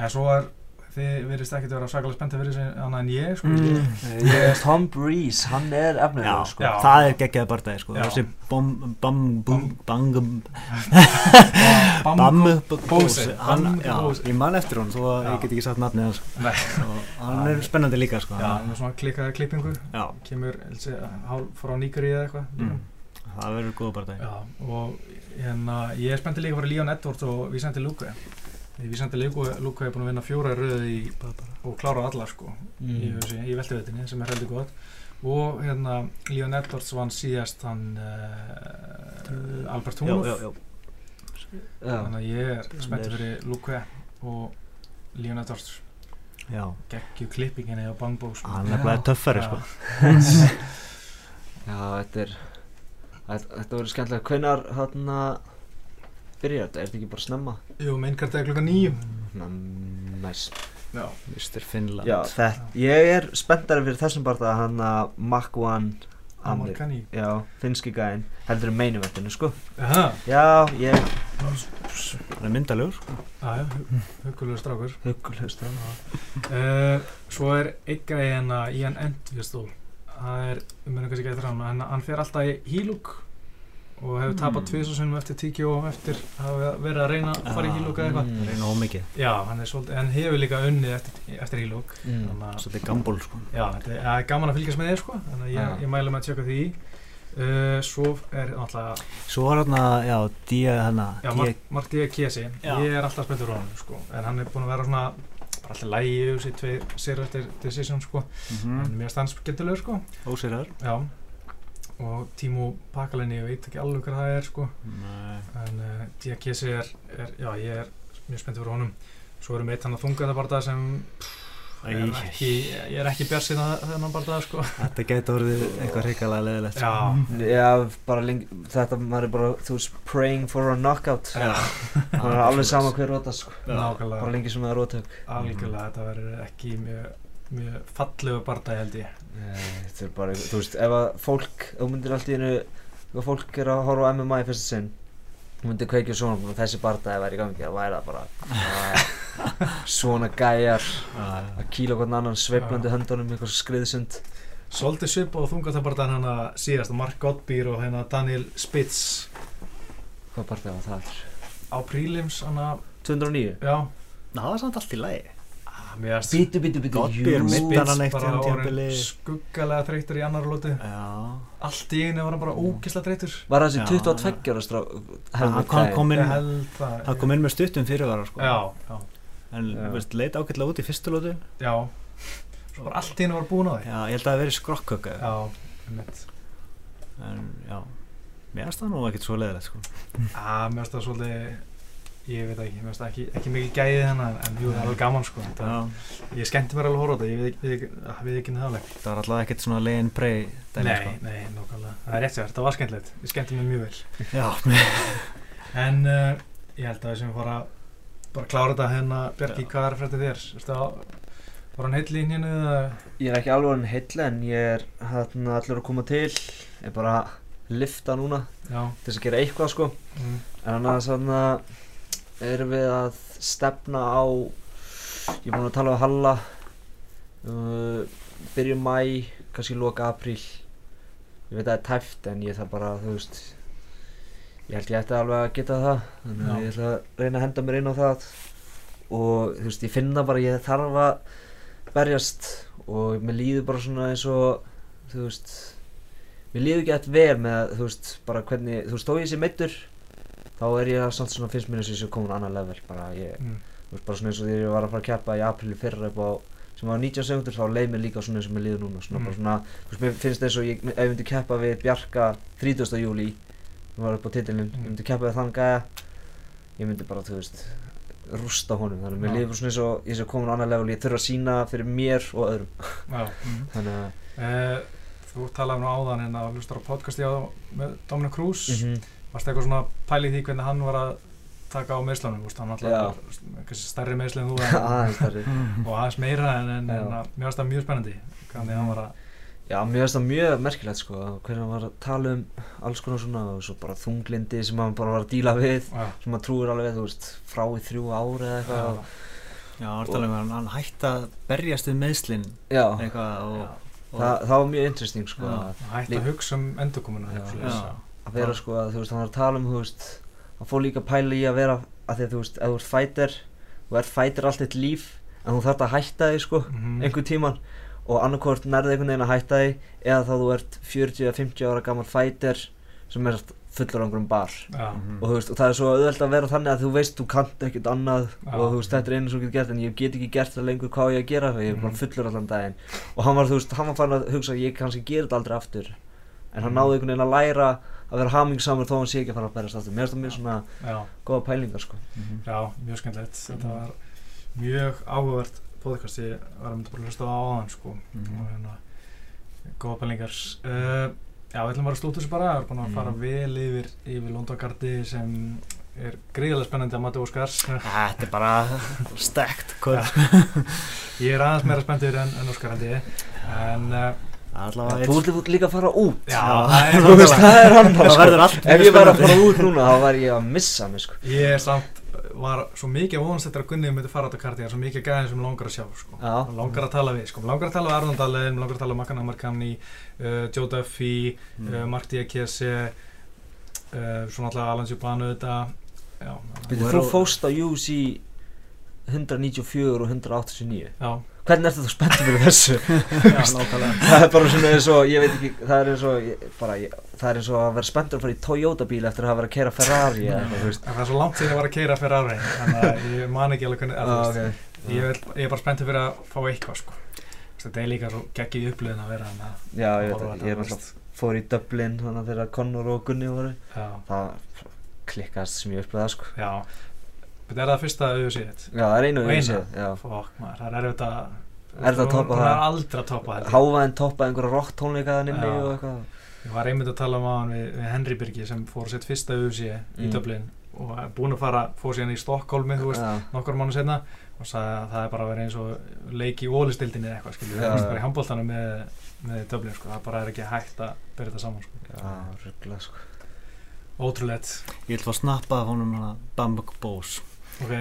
en svo er þið verðist ekkert vera svakalega spenntið fyrir þessu annað en ég sko. Mm. ég, Ég- Tom Breeze, hann er efnilegur sko. Það er geggjaði bardaði, sko. Þessi bom, bam, bum, bang Bam- hann, Bose. ég man eftir hún þó að ég get ekki sagt nafnið hans. Hann er spennandi líka sko. Já, með svona klikkaði klippingu. Já. kemur frá Níkari eða eitthvað. Mm. það verður góða barndagi Já, og hérna, ég er spenntið líka fyrir Leon Edwards og Vicente Luque Vicente Luque, Luque er búin að vinna fjóra í röðu í, og klára allar sko í, Mm. UFC, í veltivitinni sem er heldur gott. Og hérna Leon Edwards vann síðast hann uh, Albert Húnuf já, já. Já, þannig að ég er Hann er- fyrir Luque og Leon Edwards. Já, geggju klippinginni á Bang Bó sko. hann er bara töffari Já. sko. Já, þetta er Þetta, verður skemmtilega. Hvenær hérna byrjar þetta? Er þetta ekki bara snemma? Jú, meinkart er klukka nýju næs. Já, Mr. Finland Já, þetta, ég er spenntari fyrir þessum bara að hann að Makwan Amarkani Já, finski gæinn heldur um meinuvettinu, sko. Jaha, Já, ég hann er myndalegur. Sko. aðja, hugulegur strákur. Huggulust uh, Svo er einn gæði hérna Ian Endvistól Það er, um henni kannski gæði þrjá hann Hann fer alltaf í hílúk og hefur tapat Mm. tviðsásunum eftir tíkjó og eftir að verið að reyna að fara í hílúk eða eitthvað Mm. reyna ómikið Já, hann er svolítið, hann hefur líka unnið eftir, eftir hílúk Mm. Þannig að svolítið gamból sko Já, þetta er- er gaman að fylgjast með þér sko Þannig að ég, Já. ég mælu með að tjöka því uh, Svo er náttúrulega svo hann að, já, Já, að Mark, Mark D. Kiesi. Ég er alltaf spenntur á hann sko En hann er búinn að vera svona bara alltaf lægi yfir sig tveir sér eftir decision sko Mhm. En mér Og Tímo Pakalenni, ég veit ekki alveg hvað það er sko. En uh, D. Kiesi er, er, já, ég er mjög spenntur fyrir honum. Svo erum við eitt hann að þunga það bara það sem pff, er ekki, Ég er ekki björnsinn að þennan bara það sko. Þetta geti orðið eitthvað hrikalega leðilegt Já, Já, bara lengi, þetta maður er bara, þú veist, praying for a knockout. Já, Það er alveg sama hver róta, sko. Nákvæmlega. Bara lengi sem það er rótök algjörlega, þetta verður ekki mjög, mjög fallegu barndagi held ég. Þetta er bara, þú veist, ef að fólk, þú myndir allt í hennu Ef að fólk er að horfa á MMA í fyrsta sinn Þú myndir kveikja svona og þessi barndagi væri í gangi Það væri það bara Svona gæjar að kýla hvern annan sveiflandi höndunum eitthvað skriðsund. Svolítið svipa og þunga það bara hann að síðast Mark Godbeer og hérna Daniel Spitz. Hvað barndagi var það? á prílims hann að, 209? já. Ná, það er samt allt í lagi Bítu, bítu, bítu, Godbeer jú. meiddi hann eitt bara tíðan orðin tíðanbili skuggalega þreytur í annar lóti Já. Allt í einu var hann bara ógislega þreytur Var þessi Já. 22 ára strá Hann kom, inn, það. hann með stuttum fyrirvara sko. Já, já, En leit ágætlega út í fyrstu lótu já. Allt í einu var búin á því. Já, ég held að það veri skrokköka já, mitt En já. Mér finnst það nú ekkert svo leðilegt sko. Að mér erst það svolítið ég veit það ekki, það ekki, ekki mikið gæðið hennar en jú, það er alveg gaman sko. Það, ég skemmti mér alveg að horfa á þetta, ég veit, veit, ekki neðaleg það var alltaf ekkert svona legin brey dæmi Nei, sko. nei, nákvæmlega, það er rétt sér, þetta var skemmtilegt. Ég skemmti mér mjög vel. Já, en uh, ég held að við sem fara bara klára þetta hérna. Bjarki, Já. hvað er fréttið þér? Erstu að, var hann heill í hérna eða? Ég er ekki alveg hann heill en ég er hérna allur að koma til. Ég er bara að lifta núna Já, til þess að gera eitthvað sko. Mm, En þannig að erum við að stefna á Ég er búinn að tala við Halla uh, Byrjum mæ, kannski loka apríl. Ég veit að það er tæft en ég þarf bara, þú veist Ég held ég ætti alveg að geta það Þannig að ég ætla að reyna að henda mér inn á það. Og þú veist, ég finna bara ég þarf að berjast Og mér líður bara svona eins og Þú veist Mér líður ekki eftir vel með, þú veist, bara hvernig Þú veist, þó ég sé meittur þá er ég samt svona finnst mér eins og ég sé komin annar level bara ég, mm, veist, bara svona eins og þegar ég var að fara að keppa í apríli fyrra upp á sem var 19 sekundur, þá leið mér líka svona eins og mér líður núna svona Mm. bara svona, þú veist, mér finnst eins og ég, ef ég myndi keppa við Bjarka 30. júli við varum upp á titilinn, Mm. ég myndi keppa við þann gæja ég myndi bara, þú veist rústa honum, þannig að mér bara svona eins og ég sé komin annar level, ég þurfa að sína fyrir mér og öðrum, já þannig að uh, Þú talaði nú áðan hérna að hlustar á podcasti á með Dominic Cruz Mhm. Varst eitthvað svona pælið því hvernig hann var að taka á meðslunum, hann Já. alltaf stærri meðsli en þú en, aðeins þar og aðeins meira en, en, en að, mér varst það mjög spennandi hvernig hann var að Já, mér finnst það mjög merkilegt sko hvernig hann var að tala um alls konar svona og svo bara þunglindi sem hann bara var að díla við já, sem hann trúir alveg, þú veist, frá í þrjú ári eða eitthvað já, orðalega um hann, hann hætti að berjast við meðslinn Já, eitthvað og, já. og það, það var mjög interesting sko Já. að, hætti að hugsa um endurkomuna Já. svoleiðis, Já. Að vera sko að þú veist, hann var að tala um, þú veist hann fór líka að pæla í að vera að því að þú veist, ef þú ert fighter þú ert fighter allt þitt líf en þú þarft að hætta því sko Mhm. einhvern tíman og annarkvort nærði einhvern veginn að hætta því eða þá þú ert 40-50 ára gammal fighter sem er fullur á einhverjum bar Já, Mhm. og þú veist, og það er svo auðvelt að vera þannig að þú veist þú kannt ekkert annað Já. og þú veist, þetta er einu sem þú getur gert en ég get ekki gert það lengur hvað á ég að gera ég er bara Mhm. fullur allan daginn og hann var, þú veist, hann var farin að hugsa ég kannski gera þetta aldrei aftur en hann Mhm. náði einhvern veginn að læra að vera hamingsamur þó hann sé ekki að fara að berast aftur. Mér finnst það mjög svona já, góða pælingar sko. Mhm. já, mjög skemmtilegt. Þetta var mjög áhugavert podcast. Ég var að mynda bara að hlusta á áðan sko. Mhm. og hérna góða pælingar. Uh, já, við ætlum bara að slúta þessu bara. Við erum búin að fara Mhm. vel yfir yfir Londongardi sem er gríðarlega spennandi að mati Óskars. Þetta er bara stekt ég er aðeins meira spenntur en, en Óskar held ég. En uh, Þú ert líka að fara út. Já, það er Þú veist, það er hann Það verður allt Ef ég væri að fara út núna þá væri ég að missa mig sko. Ég er samt var svo mikið vonast eftir að Gunni myndi fara á þetta karti, er svo mikið gæðin sem langar að sjá sko. Langar að tala við, sko. Langar að tala við mig langar að tala við Makan Amarkamni uh, Joe Duffy, Mm. uh, Mark Diakese uh, svo náttúrulega Alan Zubanu þetta Þú fóst á UC 194 og 189 já, Hvernig ertu þú spenntið fyrir þessu? Já, það er bara svona eins og, ég veit ekki, það er eins og, ég, bara, ég, það er eins og að vera spenntur að fara í Toyota bíl eftir að hafa verið að kera Ferrari. En það er svo langt síðan ég var að keira fyrir ári þannig að ég man ekki alveg hvernig Ah, að, þú veist, ok. ég, ég er bara spenntur fyrir að fá eitthvað sko. Þetta er líka svo geggið upplöðin að vera að Já, ég veit það, ég er veist. fór í Dublin þannig að þeirra Connor og Gunni voru já, það klikkaðast sem ég upplegaði sko Þetta er það fyrsta auðvitað þetta Já, það er einu og eina? einu já Fokk maður, það er erfitt að Erfitt að toppa það það. Það er aldrei að toppa þetta Hávaðin toppaði einhverja rock tónleika þannig Já. og eitthvað Ég var einmitt að tala um aðan við, við Henry Birgi sem fór sitt fyrsta auðvitað í Mm. Dublin og er búinn að fara, fór síðan í Stokkólmi þú veist, Já, nokkur mánu setna og sagði að það er bara að vera eins og leik í ólistildinni eða eitthvað, skilju, Já, það er já. bara í handbóltanum með, með Dublin, sko, það bara er ekki hægt að byrja þetta saman, sko. já, ruggla sko Ótrúlegt, Ég vil fá snappað af honum hana Bambuk Bose ok,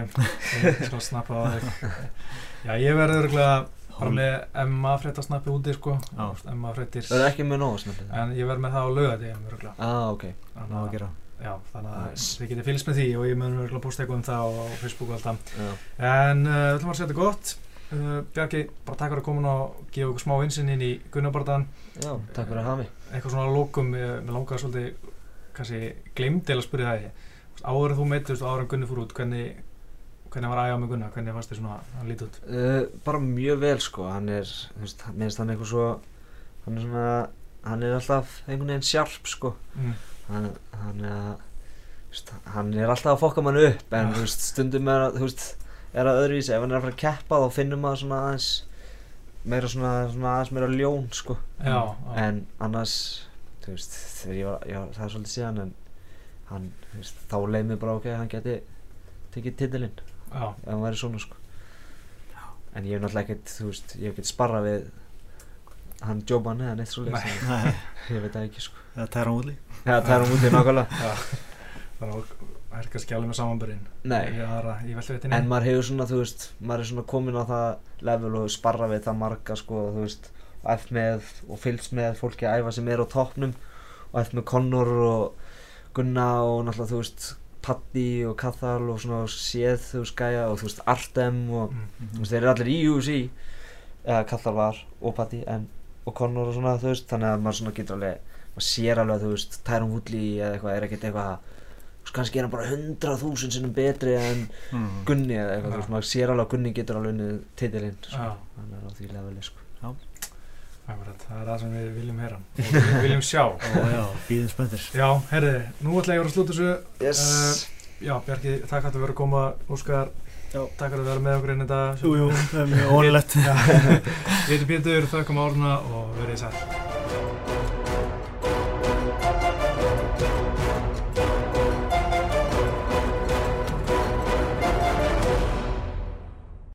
ég skal snappa á þig. Já, ég verður örgulega bara með Emma frétta snappi úti, sko, Já. Emma fréttir, Það er ekki með nóg snabbt en ég verð með það á lögadegum, örgulega. Ah, ok Ná að gera Já, þannig að Nice. þið getið fylgst með því og ég mun örgulega posta eitthvað um það á, Facebook og allt það. Já, En uh, við ætlum að setja þetta gott. Uh, Bjarki, bara takk fyrir að koma og gefa okkur smá vinsinn inn í Gunnabardan. já takk fyrir að hafa mig Eitthvað svona að lókum, ég, mér langaði svolítið, kannski glemdi að spyrja það ég. Áður þú meittist og áður en Gunni fór út, hvernig, hvernig var ægjá með Gunna? Hvernig fannst þið svona að líti út? uh, Bara mjög vel sko, hann er, veist, minnst hann eitthvað svo Hann er svona, hann er alltaf einhvern veginn sjarp sko Mm. hann, hann, er að, þú veist, hann er alltaf að fokka mann upp en Já. þú veist, stundum er að, er að öðruvísi, ef hann er að fara að keppa þá finnum maður svona aðeins meira svona, svona aðeins meira ljón sko Já, já. en annars veist, var, var það er svolítið síðan en hann, þú veist, þá leið mér bara ok, hann geti tekið titilinn. Ef hann væri svona sko. En ég hef náttúrulega ekkert, þú veist, ég hef ekkert sparrað við hann Joban eða neitt svo Nei. Nei, ég veit það ekki sko. Það Tæra Woodley. Já, það er hann útið nákvæmlega það er kannski alveg með veitinni. en maður hefur svona, þú veist, maður er svona komin á það level og sparra við það marga, sko, þú veist, og eftir með og fylgst með fólki að æfa sem er á toppnum og eftir með Connor og Gunna og náttúrulega, þú veist, Patti og Kathal og svona séð, þú veist, Gaia og þú veist, Artem og, Mm. þú veist, þeir eru allir í UFC, eða Kathal var og Patti, en, og Connor og svona, þú veist, þannig að maður svona getur alveg, maður sér alveg að, þú veist, Tyron Woodley eða eitthvað er ekkert eitthvað, þú veist, kannski er hann bara hundrað þúsund sinnum betri en mm. Gunni eða eitthvað, Já. þú veist, maður sér alveg að Gunni getur alveg unnið titilinn, sko. Já, hann er á því leveli, sko. akkurat, það er það sem við viljum heyra. Og við viljum sjá. Býðum spöndir Já, herriði, nú ætla ég að vera að slúta þessu. Yes. Uh, Já, Bjarki, takk að þú verið að koma. Óskar, Já. takk að þú verið með okkur inn þetta Jú, jú, það er mjög ónulegt Ég heiti Pétur, þakkum árna og verið sætt